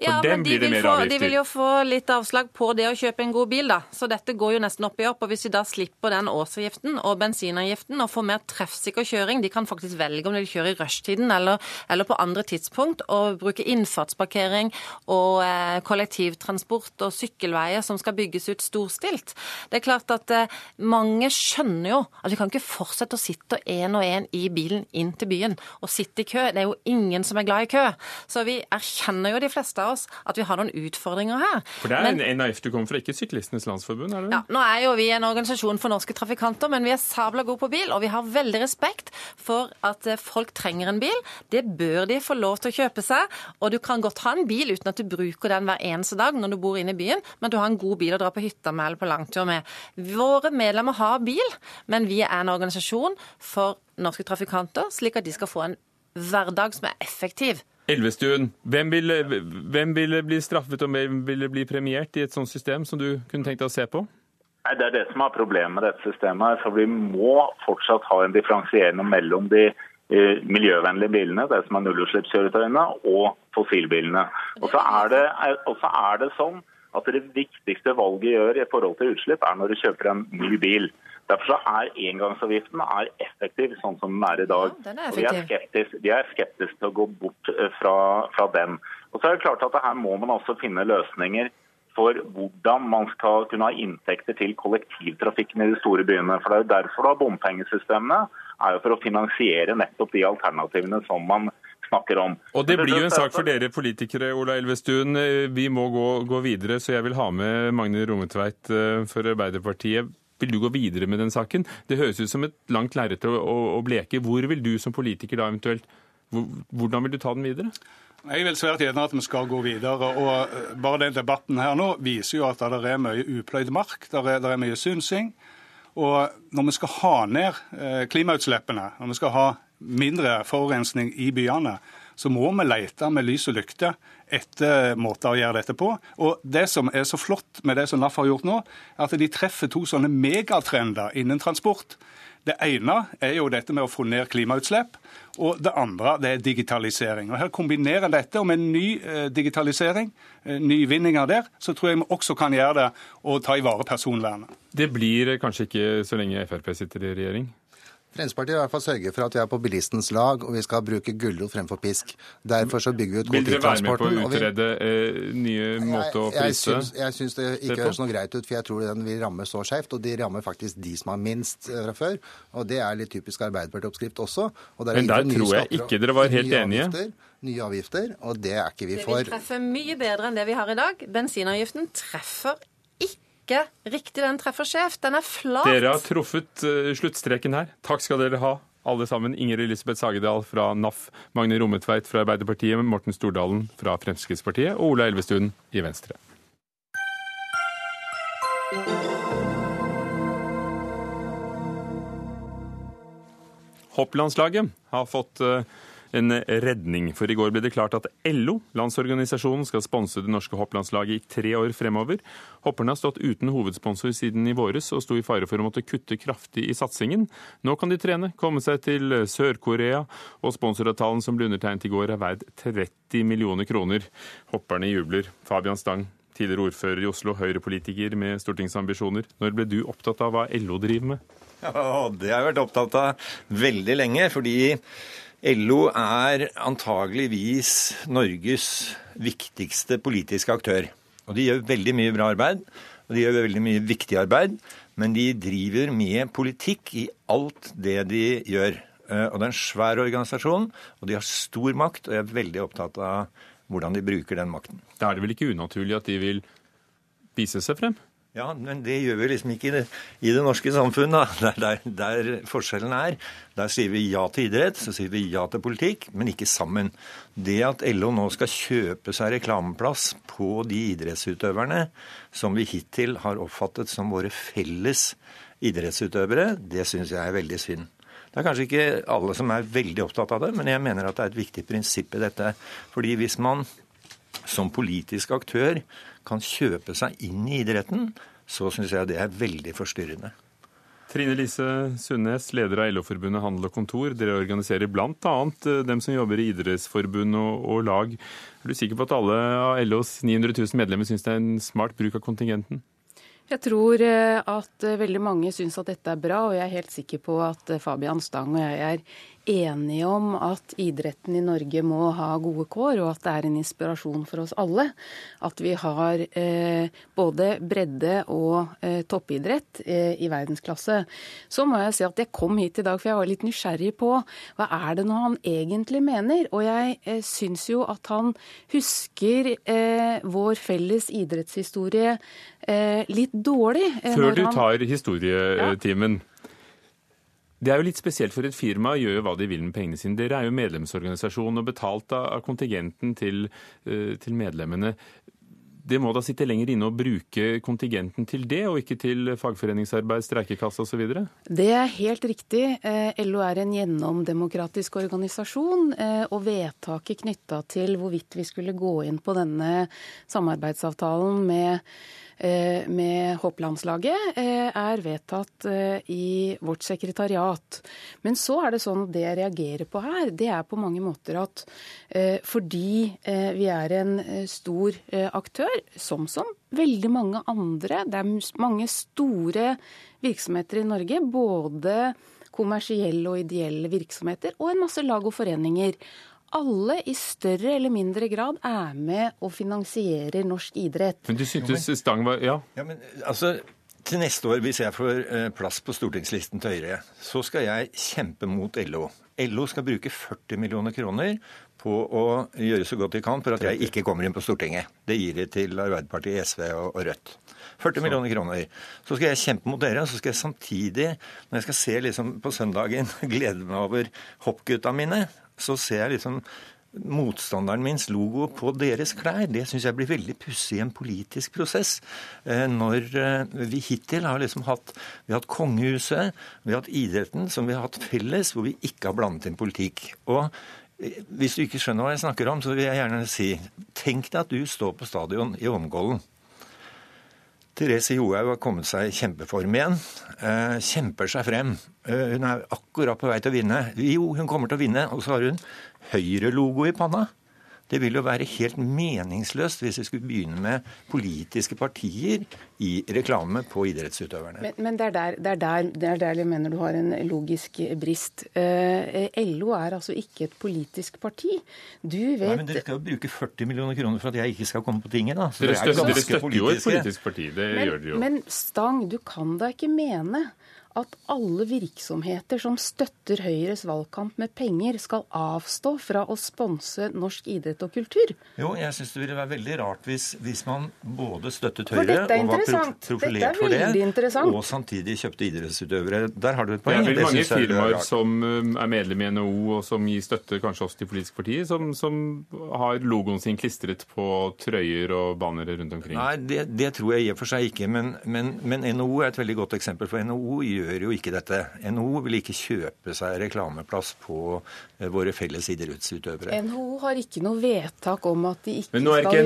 For ja, de blir det mer få. De vil jo få litt avslag på det å kjøpe en god bil, da. Så dette går jo nesten opp i opp. Og hvis vi da slipper den årsavgiften og bensinavgiften og får mer treffsikker kjøring, de kan faktisk velge om de vil kjøre i rushtiden eller, eller på andre tidspunkt, og bruke innfartsparkering og eh, kollektivtransport og sykkelveier som skal bygges ut storstilt. Det er klart at eh, mange skjønner jo at vi kan ikke fortsette å sitte én og én i bilen inn til byen og sitte i kø. Det er jo ingen som er glad i kø. Så vi erkjenner jo de fleste av oss at vi har noen utfordringer her. For det er men, en NAF du kommer fra, ikke Syklistenes Landsforbund? er det? Ja, Nå er jo vi en organisasjon for norske trafikanter, men vi er sabla gode på bil. Og vi har veldig respekt for at eh, folk trenger en bil. Det bør de få lov til å kjøpe seg. Og du kan godt ha en bil uten at du bruker den hver eneste dag når du bor inne i byen, men du har en god bil å dra på hytta med eller på langtur med. Våre medlemmer har bil, men vi er en organisasjon for norske trafikanter, slik at de skal få en hverdag som er effektiv. Elvestuen, hvem ville, hvem ville bli straffet og hvem ville bli premiert i et sånt system som du kunne tenkt deg å se på? Nei, Det er det som er problemet med dette systemet. For Vi må fortsatt ha en differensiering mellom de eh, miljøvennlige bilene, det som er nullutslippskjøretøyene, og fossilbilene. Og så er er det sånn at det viktigste valget gjør i forhold til utslipp, er når du kjøper en ny bil. Derfor er engangsavgiften er effektiv sånn som den er i dag. Ja, er og de er skeptiske til å gå bort eh, fra, fra, den. Og så er det klart at Her må man også finne løsninger for hvordan man skal kunne ha inntekter til kollektivtrafikken i de store byene. For Det er jo derfor da bompengesystemene er jo for å finansiere nettopp de alternativene som man snakker om. Og Det blir jo en sak for dere politikere, Ola Elvestuen. Vi må gå, gå videre, så jeg vil ha med Magne Rommetveit eh, for Arbeiderpartiet. Vil du gå videre med den saken? Det høres ut som et langt lerret å, å, å, bleke. Hvor vil du som politiker da eventuelt Hvordan vil du ta den videre? Jeg vil svært gjerne at vi skal gå videre. og eh, Bare den debatten her nå viser jo at det er mye upløyd mark. Det er, er, mye synsing. Og når vi skal ha ned eh, klimautslippene, når vi skal ha mindre forurensning i byene, så må vi lete med lys og lykte etter måter å gjøre dette på. Og Det som er så flott med det som NAF har gjort nå, er at de treffer to sånne megatrender innen transport. Det ene er jo dette med å få ned klimautslipp, og det andre det er digitalisering. Og Her kombinerer dette, og med en ny eh, digitalisering, eh, nyvinninger der, så tror jeg vi også kan gjøre det og ta i vare personvernet. Det blir kanskje ikke så lenge Frp sitter i regjering? Fremskrittspartiet i hvert fall sørger for at vi er på bilistens lag, og vi skal bruke gulrot fremfor pisk. Derfor så bygger vi ut kollektivtransporten. Vil dere være med på å utrede eh, nye måter å prise? Jeg, jeg syns det ikke høres noe greit ut, for jeg tror den vil ramme så skjevt. Og de rammer faktisk de som har minst eh, fra før. Og det er litt typisk Arbeiderparti-oppskrift også. Men der tror jeg ikke dere var helt enige. Avgifter, nye avgifter, og det er ikke vi for. Det vil treffe mye bedre enn det vi har i dag. Bensinavgiften treffer ikke riktig. Den treffer skjevt. Den er flat. Dere har truffet uh, sluttstreken her. Takk skal dere ha, alle sammen. Inger Elisabeth Sagedal fra NAF, Magne Rommetveit fra Arbeiderpartiet, Morten Stordalen fra Fremskrittspartiet og Ola Elvestuen i Venstre. Hopplandslaget har fått uh, en redning. For i går ble det klart at LO, Landsorganisasjonen, skal sponse det norske hopplandslaget i tre år fremover. Hopperne har stått uten hovedsponsor siden i våres og sto i fare for å måtte kutte kraftig i satsingen. Nå kan de trene, komme seg til Sør-Korea, og sponsoravtalen som ble undertegnet i går er verd 30 millioner kroner. Hopperne jubler. Fabian Stang, tidligere ordfører i Oslo, Høyre-politiker med stortingsambisjoner. Når ble du opptatt av hva LO driver med? Ja, Det har jeg vært opptatt av veldig lenge. fordi LO er antageligvis Norges viktigste politiske aktør. Og de gjør veldig mye bra arbeid, og de gjør veldig mye viktig arbeid. Men de driver med politikk i alt det de gjør. Eh, og det er en svær organisasjon, og de har stor makt, og jeg er veldig opptatt av hvordan de bruker den makten. Da er det vel ikke unaturlig at de vil vise seg frem? Ja, men det gjør vi liksom ikke i det, i det norske samfunnet. [laughs] Der, der, der, forskjellen er. Der sier vi ja til idrett, så sier vi ja til politikk, men ikke sammen. Det at LO nå skal kjøpe seg reklameplass på de idrettsutøverne som vi hittil har oppfattet som våre felles idrettsutøvere, det syns jeg er veldig synd. Det er kanskje ikke alle som er veldig opptatt av det, men jeg mener at det er et viktig prinsipp i dette. Fordi hvis man som politisk aktør kan kjøpe seg inn i idretten, så syns jeg det er veldig forstyrrende. Trine Lise Sundnes, leder av LO-forbundet Handel og Kontor. Dere organiserer bl.a. Eh, dem som jobber i idrettsforbund og, og, lag. Er du sikker på at alle av LOs 900 000 medlemmer syns det er en smart bruk av kontingenten? Jeg tror eh, at eh, veldig mange syns at dette er bra, og jeg er helt sikker på at Fabian Stang og jeg er enige om at idretten i Norge må ha gode kår, og at det er en inspirasjon for oss alle. At vi har eh, både bredde og eh, toppidrett eh, i verdensklasse. Så må jeg si at jeg kom hit i dag for jeg var litt nysgjerrig på hva er det nå han egentlig mener. Og jeg eh, syns jo at han husker eh, vår felles idrettshistorie eh, litt dårlig. Før du tar historietimen. Ja. Det er jo litt spesielt for et firma å gjøre hva de vil med pengene sine. Dere er jo medlemsorganisasjon og betalt av kontingenten til, eh, til medlemmene. Det må da sitte lenger inne å bruke kontingenten til det, og ikke til fagforeningsarbeid, streikekasse osv.? Det er helt riktig. Eh, LO er en gjennomdemokratisk organisasjon, eh, og vedtaket knytta til hvorvidt vi skulle gå inn på denne samarbeidsavtalen med med hopplandslaget eh, er vedtatt eh, i vårt sekretariat. Men så er det sånn at det jeg reagerer på her, det er på mange måter at fordi vi er en stor aktør, som som veldig mange andre, det er mange store virksomheter i Norge, både kommersielle og ideelle virksomheter, og en masse lag og foreninger alle i større eller mindre grad er med og finansierer norsk idrett. Men du syntes Stang var Ja. ja men, altså, til neste år, hvis jeg får eh, plass på stortingslisten til Høyre, så skal jeg kjempe mot LO. LO skal bruke 40 millioner kroner på å gjøre så godt de kan for at jeg ikke kommer inn på Stortinget. Det gir de til Arbeiderpartiet, SV og Rødt. 40 millioner kroner. Så skal jeg kjempe mot dere, og så skal jeg samtidig, når jeg skal se liksom på søndagen, [laughs] glede meg over hoppgutta mine, så ser jeg liksom motstanderen mins logo på deres klær. Det syns jeg blir veldig pussig i en politisk prosess. Eh, når eh, vi hittil har liksom hatt Vi har hatt kongehuset, vi har hatt idretten, som vi har hatt felles, hvor vi ikke har blandet inn politikk. Og eh, hvis du ikke skjønner hva jeg snakker om, så vil jeg gjerne si Tenk deg at du står på stadion i Åmgollen. Therese Johaug har kommet seg i kjempeform igjen. Eh, kjemper seg frem. Eh, hun er akkurat på vei til å vinne. Jo, hun kommer til å vinne. Og så har hun Høyre-logo i panna. Det vil jo være helt meningsløst hvis vi skulle begynne med politiske partier i reklame på idrettsutøverne. Men, men det, er der, det, er der, det, er der, jeg mener du har en logisk brist. Uh, eh, LO er altså ikke et politisk parti. Du vet Nei, men Dere skal jo bruke 40 millioner kroner for at jeg ikke skal komme på tinget, da. Så dere støtter jo et politisk parti. Det men, gjør dere jo. Men Stang, du kan da ikke mene at alle virksomheter som støtter Høyres valgkamp med penger, skal avstå fra å sponse norsk idrett og kultur? Jo, jeg syns det ville være veldig rart hvis, hvis man både støttet Høyre og var profilert for det, og samtidig kjøpte idrettsutøvere. Der har du et poeng. Det er veldig mange firmaer som um, er medlem i NHO og som gir støtte kanskje også til politiske partier, som, som, har logoen sin klistret på trøyer og bannere rundt omkring. Nei, det, det, tror jeg i og for seg ikke, men, men, men NHO er et veldig godt eksempel. For NHO gjør gjør jo ikke dette. NHO vil ikke kjøpe seg reklameplass på eh, våre felles idrettsutøvere. NHO har ikke noe vedtak om at de ikke skal gjøre det. Men nå er ikke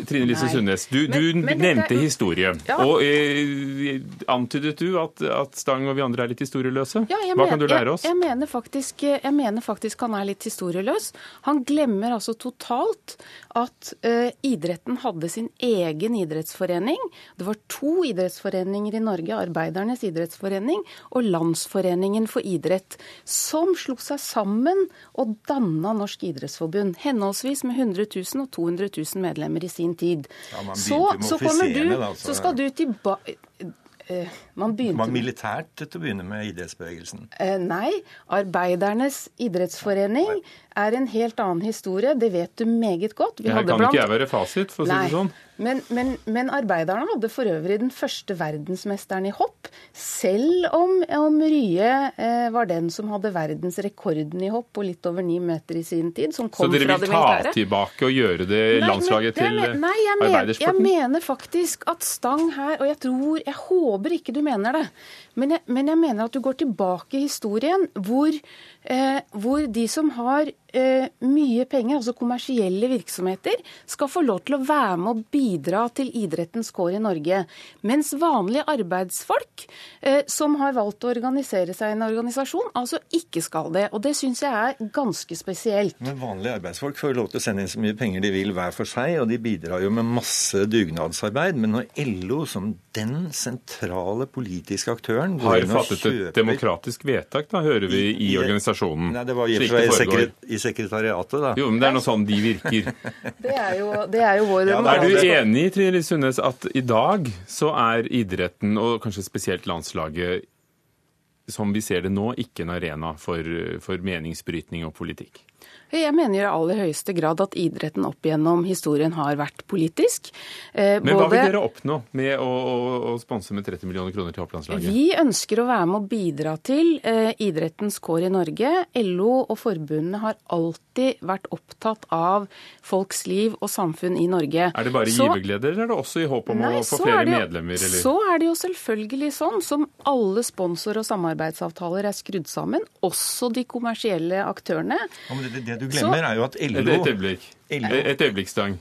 NHO Trine Lise Sundnes. Du, men, du men nevnte dette... historie. Ja. Og eh, antydet du at, at, Stang og vi andre er litt historieløse? Ja, Hva kan du lære oss? Jeg, jeg, mener faktisk, jeg, mener faktisk, han er litt historieløs. Han glemmer altså totalt at eh, idretten hadde sin egen idrettsforening. Det var to idrettsforeninger i Norge, Arbeidernes idrettsforening og Landsforeningen for idrett, som slo seg sammen og danna Norsk idrettsforbund. Henholdsvis med 100 000 og 200 000 medlemmer i sin tid. Ja, så, så kommer du, så skal du tilbake Eh, man begynte Var militært til å begynne med idrettsbevegelsen? Eh, nei. Arbeidernes idrettsforening er en helt annen historie. Det vet du meget godt. Vi Her kan blant... ikke jeg være fasit, for å si det sånn. Men, men, men, arbeiderne hadde for øvrig den første verdensmesteren i hopp, selv om, om Rye eh, var den som hadde verdensrekorden i hopp på litt over ni meter i sin tid. Som kom Så dere vil ta tilbake og gjøre det nei, landslaget men, til nei, jeg arbeidersporten? Jeg mener faktisk at Stang her, og jeg tror, jeg håper ikke du mener det, men jeg, men jeg mener at du går tilbake i historien hvor, eh, hvor de som har eh, mye penger, altså kommersielle virksomheter, skal få lov til å være med og bidra til idrettens kår i Norge. Mens vanlige arbeidsfolk eh, som har valgt å organisere seg i en organisasjon, altså ikke skal det. Og det syns jeg er ganske spesielt. Men vanlige arbeidsfolk får lov til å sende inn så mye penger de vil hver for seg, og de bidrar jo med masse dugnadsarbeid. Men når LO som den sentrale politiske aktøren Har fattet et demokratisk vedtak, da, hører vi i organisasjonen. Nei, det var i og for seg i sekretariatet, da. Jo, men det er noe sånn de virker. [laughs] det, er jo, det er jo vår ja, Er du enig Trine Sundnes, at i dag så er idretten, og kanskje spesielt landslaget, som vi ser det nå, ikke en arena for, for meningsbrytning og politikk? Jeg mener i aller høyeste grad at idretten opp igjennom historien har vært politisk. Eh, Men hva vil dere oppnå med å, å, å sponse med 30 millioner kroner til hopplandslaget? Vi ønsker å være med å bidra til eh, idrettens kår i Norge. LO og forbundene har alltid vært opptatt av folks liv og samfunn i Norge. Er det bare så, giverglede, eller er det også i håp om nei, å få flere jo, medlemmer? Eller? Så er det jo selvfølgelig sånn som alle sponsor- og samarbeidsavtaler er skrudd sammen, også de kommersielle aktørene. Ja, det, det, du glemmer, er jo at LO Et øyeblikk. Et øyeblikk, Stang.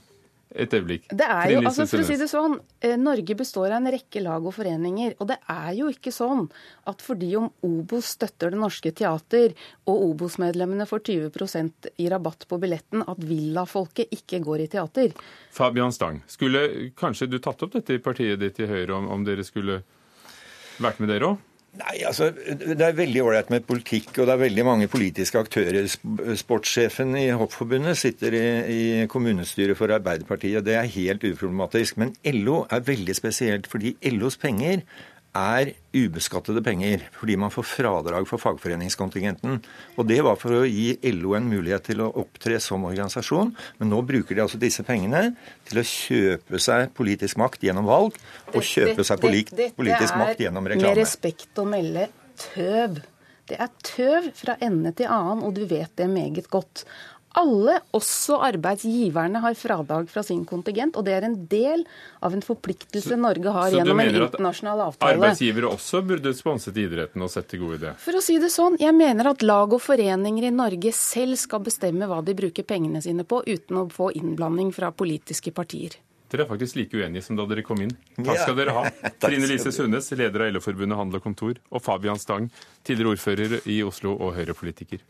Et øyeblikk. Det er jo, altså for å si det sånn, eh, Norge består av en rekke lag og foreninger. Og det er jo ikke sånn at fordi om Obos støtter Det Norske Teater, og Obos-medlemmene får 20% i rabatt på billetten, at villafolket ikke går i teater. Fabian Stang, skulle kanskje du tatt opp dette i partiet ditt i Høyre, om, om dere skulle vært med dere òg? Nei, altså, Det er veldig ålreit med politikk, og det er veldig mange politiske aktører. Sportssjefen i Hoppforbundet sitter i, i kommunestyret for Arbeiderpartiet, og det er helt uproblematisk. Men LO er veldig spesielt, fordi LOs penger er ubeskattede penger, fordi man får fradrag for fagforeningskontingenten. Og Det var for å gi LO en mulighet til å opptre som organisasjon. Men nå bruker de altså disse pengene til å kjøpe seg politisk makt gjennom valg, og kjøpe seg politisk makt gjennom reklame. Med respekt å melde tøv. Det er tøv fra ende til annen, og du vet det meget godt. Alle, også arbeidsgiverne, har fradrag fra sin kontingent, og det er en del av en forpliktelse så, Norge har gjennom en internasjonal avtale. Så du mener at Arbeidsgivere også burde sponset idretten og sett til gode idé? For å si det sånn, jeg mener at lag og foreninger i Norge selv skal bestemme hva de bruker pengene sine på, uten å få innblanding fra politiske partier. Dere er faktisk like uenige som da dere kom inn. Takk skal dere ha. [laughs] Trine Lise Sundnes, leder av LO-forbundet Handel og Kontor, og Fabian Stang, tidligere ordfører i Oslo og Høyre-politiker.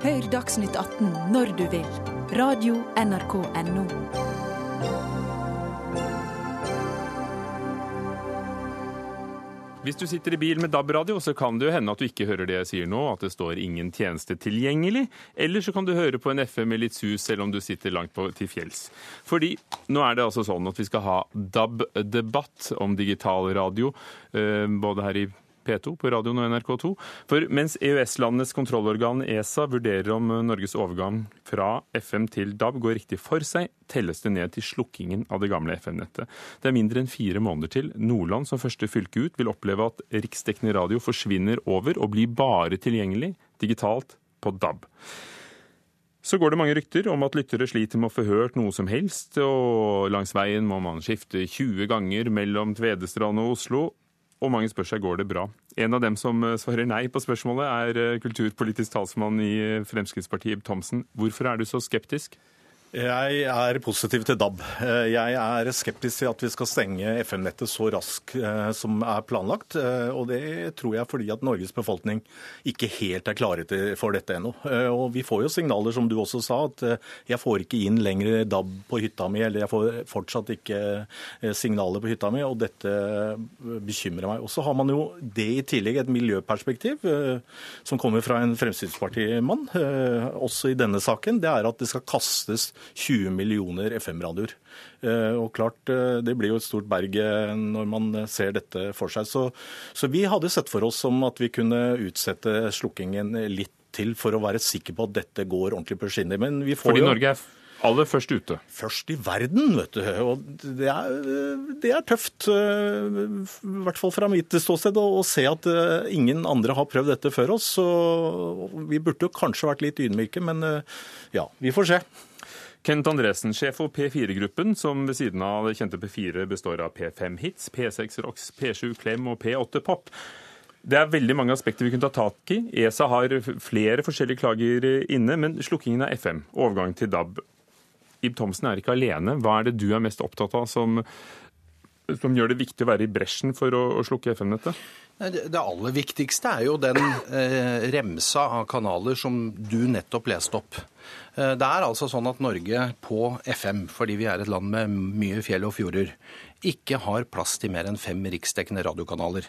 Hør Dagsnytt 18 når du vil. Radio NRK Radio.nrk.no. Hvis du sitter i bil med DAB-radio, så kan det jo hende at du ikke hører det jeg sier nå, at det står 'ingen tjeneste tilgjengelig'. Eller så kan du høre på en FM med litt sus selv om du sitter langt på, til fjells. Fordi nå er det altså sånn at vi skal ha DAB-debatt om digital radio, eh, både her i P2 på radioen og NRK2. For mens EØS-landenes kontrollorgan ESA vurderer om Norges overgang fra FM til DAB går riktig for seg, telles det ned til slukkingen av det gamle FM-nettet. Det er mindre enn fire måneder til. Nordland som første fylke ut vil oppleve at riksdekkende radio forsvinner over og blir bare tilgjengelig digitalt på DAB. Så går det mange rykter om at lyttere sliter med å få hørt noe som helst, og langs veien må man skifte 20 ganger mellom Tvedestrand og Oslo, og mange spør seg går det bra. En av dem som eh, svarer nei på spørsmålet, er eh, kulturpolitisk talsmann i Fremskrittspartiet, Thomsen. Hvorfor er du så skeptisk? Jeg er positiv til DAB. Jeg er skeptisk til at vi skal stenge FM-nettet så raskt eh, som er planlagt. Eh, og det tror jeg fordi at Norges befolkning ikke helt er klare for dette ennå. Eh, og vi får jo signaler, som du også sa, at jeg får ikke inn lenger DAB på hytta mi, eller jeg får fortsatt ikke signaler på hytta mi, og dette bekymrer meg. Og så har man jo det i tillegg et miljøperspektiv som kommer fra en Fremskrittspartimann, også i denne saken. Det er at det skal kastes 20 millioner FM-radioer. Eh, og klart, eh, Det blir jo et stort berg eh, når man ser dette for seg. Så, så vi hadde sett for oss som at vi kunne utsette slukkingen litt til for å være sikker på at dette går ordentlig på skinner. Men vi får Fordi Norge er aller først ute? Først i verden, vet du. Og det er, det er tøft, i hvert fall fra mitt ståsted, å se at ingen andre har prøvd dette før oss. Så vi burde jo kanskje vært litt ydmyke, men ja, vi får se. Kent Andresen, sjef for P4-gruppen, som ved siden av kjente P4 består av P5 Hits, P6 Rocks, P7 Klem og P8 Pop. Det er veldig mange aspekter vi kunne ta tak i. ESA har flere forskjellige klager inne, men slukkingen av FM, overgang til DAB Ib Thomsen er ikke alene. Hva er det du er mest opptatt av som, som gjør det viktig å være i bresjen for å, å slukke FM-nettet? Det aller viktigste er jo den eh, remsa av kanaler som du nettopp leste opp. Eh, det er altså sånn at Norge på FM, fordi vi er et land med mye fjell og fjorder, ikke har plass til mer enn fem riksdekkende radiokanaler.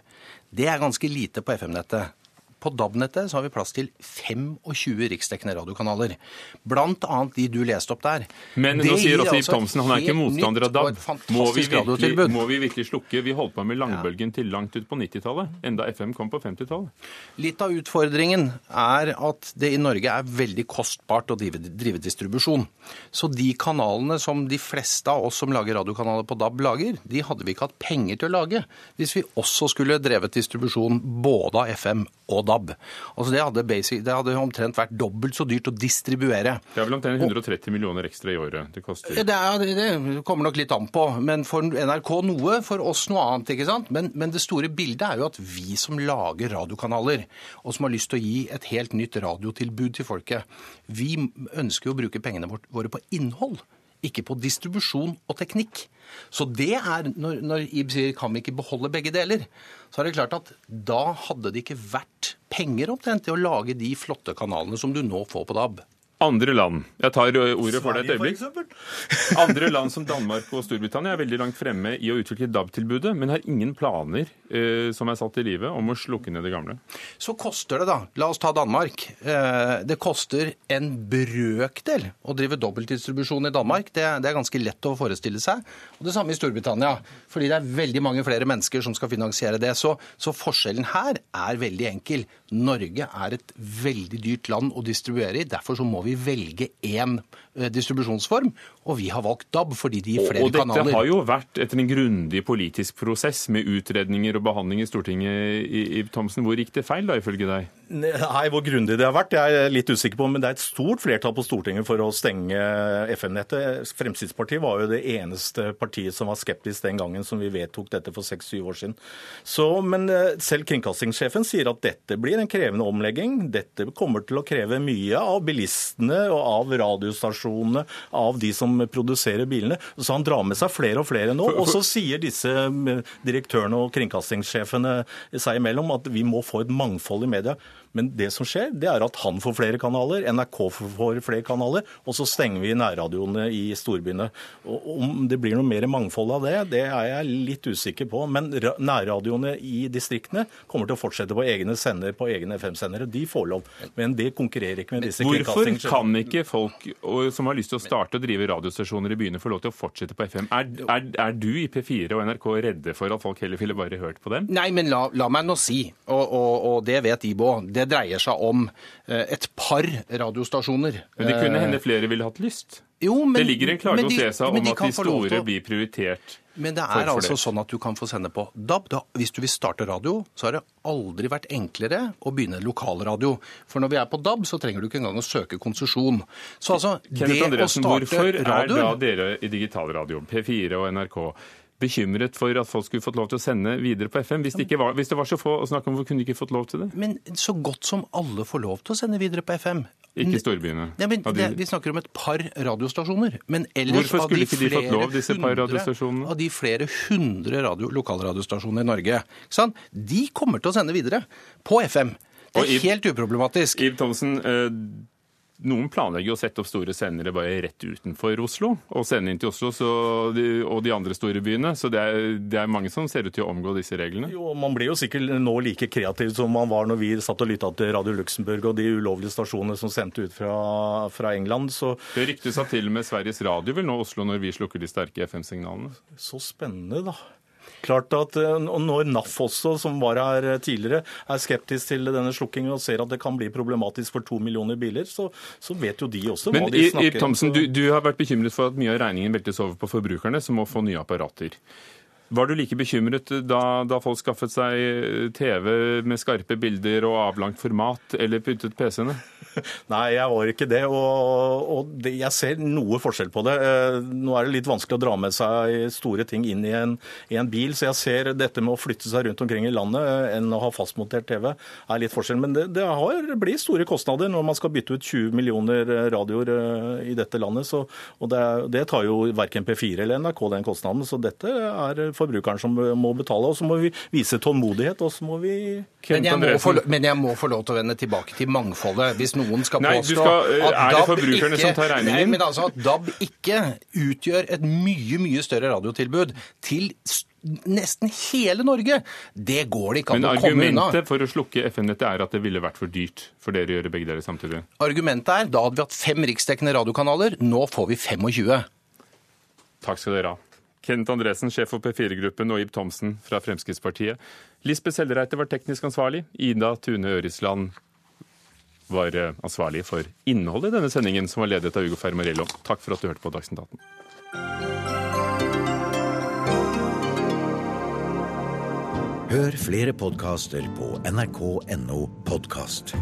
Det er ganske lite på FM-nettet. På DAB-nettet har vi plass til 25 riksdekkende radiokanaler. Blant annet de du leste opp der. Men nå sier også altså Thomsen han er ikke motstander av DAB. Må vi, virkelig, må vi, virkelig, slukke? Vi holdt på med langbølgen til langt ut på 90-tallet, enda FM kom på 50-tallet. Litt av utfordringen er at det i Norge er veldig kostbart å drive, drive distribusjon. Så de kanalene som de fleste av oss som lager radiokanaler på DAB lager, de hadde vi ikke hatt penger til å lage hvis vi også skulle drevet distribusjon både av FM og DAB. Altså det, hadde basic, det hadde omtrent vært dobbelt så dyrt å distribuere. Det er vel omtrent 130 millioner ekstra i året det koster? Det, er, det, kommer nok litt an på. Men for NRK noe, for oss noe annet. ikke sant? Men, men det store bildet er jo at vi som lager radiokanaler, og som har lyst til å gi et helt nytt radiotilbud til folket, vi ønsker jo å bruke pengene våre på innhold ikke på distribusjon og teknikk. Så det er, når, når Ib sier kan vi ikke beholde begge deler, så er det klart at da hadde det ikke vært penger omtrent til å lage de flotte kanalene som du nå får på DAB. Andre land jeg tar ordet for deg et øyeblikk. [laughs] [laughs] Andre land som Danmark og Storbritannia er veldig langt fremme i å utvikle DAB-tilbudet, men har ingen planer eh, som er satt i livet om å slukke ned det gamle. Så koster det, da. La oss ta Danmark. Eh, det koster en brøkdel å drive dobbeltdistribusjon i Danmark. Det, det, er ganske lett å forestille seg. Og Det samme i Storbritannia, fordi det er veldig mange flere mennesker som skal finansiere det. Så, så forskjellen her er veldig enkel. Norge er et veldig dyrt land å distribuere i. Derfor så må vi velge én eh, distribusjonsform, og vi har valgt DAB fordi de gir flere kanaler. Og dette kanaler. har jo vært etter en grundig politisk prosess med utredninger og behandling i Stortinget. I, i Thomsen, hvor gikk det feil da, ifølge deg? Nei, Hvor grundig det har vært, jeg er litt usikker på. Men det er et stort flertall på Stortinget for å stenge FM-nettet. Fremskrittspartiet var jo det eneste partiet som var skeptisk den gangen som vi vedtok dette for seks-syv år siden. Så, men eh, selv kringkastingssjefen sier at dette blir en krevende omlegging. Dette kommer til å kreve mye av bilistene og av radiostasjonene, av de som produserer bilene. Så han drar med seg flere og flere nå. Og så sier disse eh, direktørene og kringkastingssjefene seg imellom at vi må få et mangfold i media. Men det som skjer, det er at han får flere kanaler, NRK får flere kanaler, og så stenger vi nærradioene i storbyene. Og om det blir noe mer mangfold av det, det er jeg litt usikker på. Men nærradioene i distriktene kommer til å fortsette på egne sender, på egne FM-sendere. De får lov. Men det konkurrerer ikke med disse Hvorfor kan ikke folk som har lyst til å starte og drive radiostasjoner i byene, få lov til å fortsette på FM? Er, er, er du i P4 og NRK redde for at folk heller ville bare hørt på dem? Nei, men la, la meg nå si, og, og, og det vet Ibo, det dreier seg om eh, et par radiostasjoner. Men det kunne hende eh, flere ville hatt lyst? Jo, men, det ligger en klage hos ESA om at de store å... blir prioritert. Men det er altså sånn at du kan få sende på DAB. Da, hvis du vil starte radio, så har det aldri vært enklere å begynne lokalradio. For når vi er på DAB, så trenger du ikke engang å søke konsesjon. Så altså, Kenneth det Andresen, å starte radio Hvorfor er da dere i digitalradioen, P4 og NRK, bekymret for at folk skulle fått lov til å sende videre på FM. Hvis det, var, hvis det var så få å snakke om, hvorfor kunne de ikke fått lov til det? Men så godt som alle får lov til å sende videre på FM. Ikke storbyene. Ja, men, det, vi snakker om et par radiostasjoner. Men ellers Hvorfor skulle ikke de fått lov, disse par radiostasjonene? Av de flere hundre radio, lokalradiostasjonene i Norge, de kommer til å sende videre på FM. Det er helt uproblematisk. Ib Thomsen, eh, noen planlegger å sette opp store sendere bare rett utenfor Oslo, og sende inn til Oslo de, og de andre store byene. Så det er, det er, mange som ser ut til å omgå disse reglene. Jo, Man blir jo sikkert nå like kreativ som man var når vi satt og lytta til Radio Luxembourg og de ulovlige stasjonene som sendte ut fra, fra England. Så Det ryktes at til og med Sveriges Radio vil nå Oslo når vi slukker de sterke FM-signalene. Så spennende, da. Klart at eh, Når NAF også, som var her tidligere, er skeptisk til denne slukkingen og ser at det kan bli problematisk for to millioner biler, så, så vet jo de også Men, hva de snakker om. Men Thomsen, du, du har vært bekymret for at mye av regningen veltes over på forbrukerne, som må få nye apparater. Var du like bekymret da, da, folk skaffet seg TV med skarpe bilder og avlangt format, eller puttet PC-ene? [laughs] Nei, jeg var ikke det. Og, og det, jeg ser noe forskjell på det. Eh, nå er det litt vanskelig å dra med seg store ting inn i en, i en bil, så jeg ser dette med å flytte seg rundt omkring i landet eh, enn å ha fastmontert TV, er litt forskjell. Men det, det har, blir store kostnader når man skal bytte ut 20 millioner eh, radioer i dette landet. Så, og det, det, tar jo verken P4 eller NRK den kostnaden, så dette er forbrukeren som må betale. Og så må vi vise tålmodighet, og så må vi men jeg, få, men jeg, må få, lov til å vende tilbake til mangfoldet. Hvis noen skal Nei, påstå skal, at DAB ikke, som tar? Nei, men altså at DAB ikke utgjør et mye, mye større radiotilbud til nesten hele Norge, det går det ikke an å komme unna. Men argumentet for å slukke FM-nettet er at det ville vært for dyrt for dere å gjøre begge dere samtidig? Argumentet er da hadde vi hatt fem riksdekkende radiokanaler, nå får vi 25. Takk skal dere ha. Kenneth Andresen, sjef for P4-gruppen, og Ib Thomsen fra Fremskrittspartiet. Lisbeth Sellereite var teknisk ansvarlig. Ida Tune Ørisland var ansvarlige ansvarlig for innholdet i denne sendingen, som var ledet av Ugo Fermarello. Takk for at du hørte på Dagsnytt 18. Hør flere podkaster på nrk.no podkast.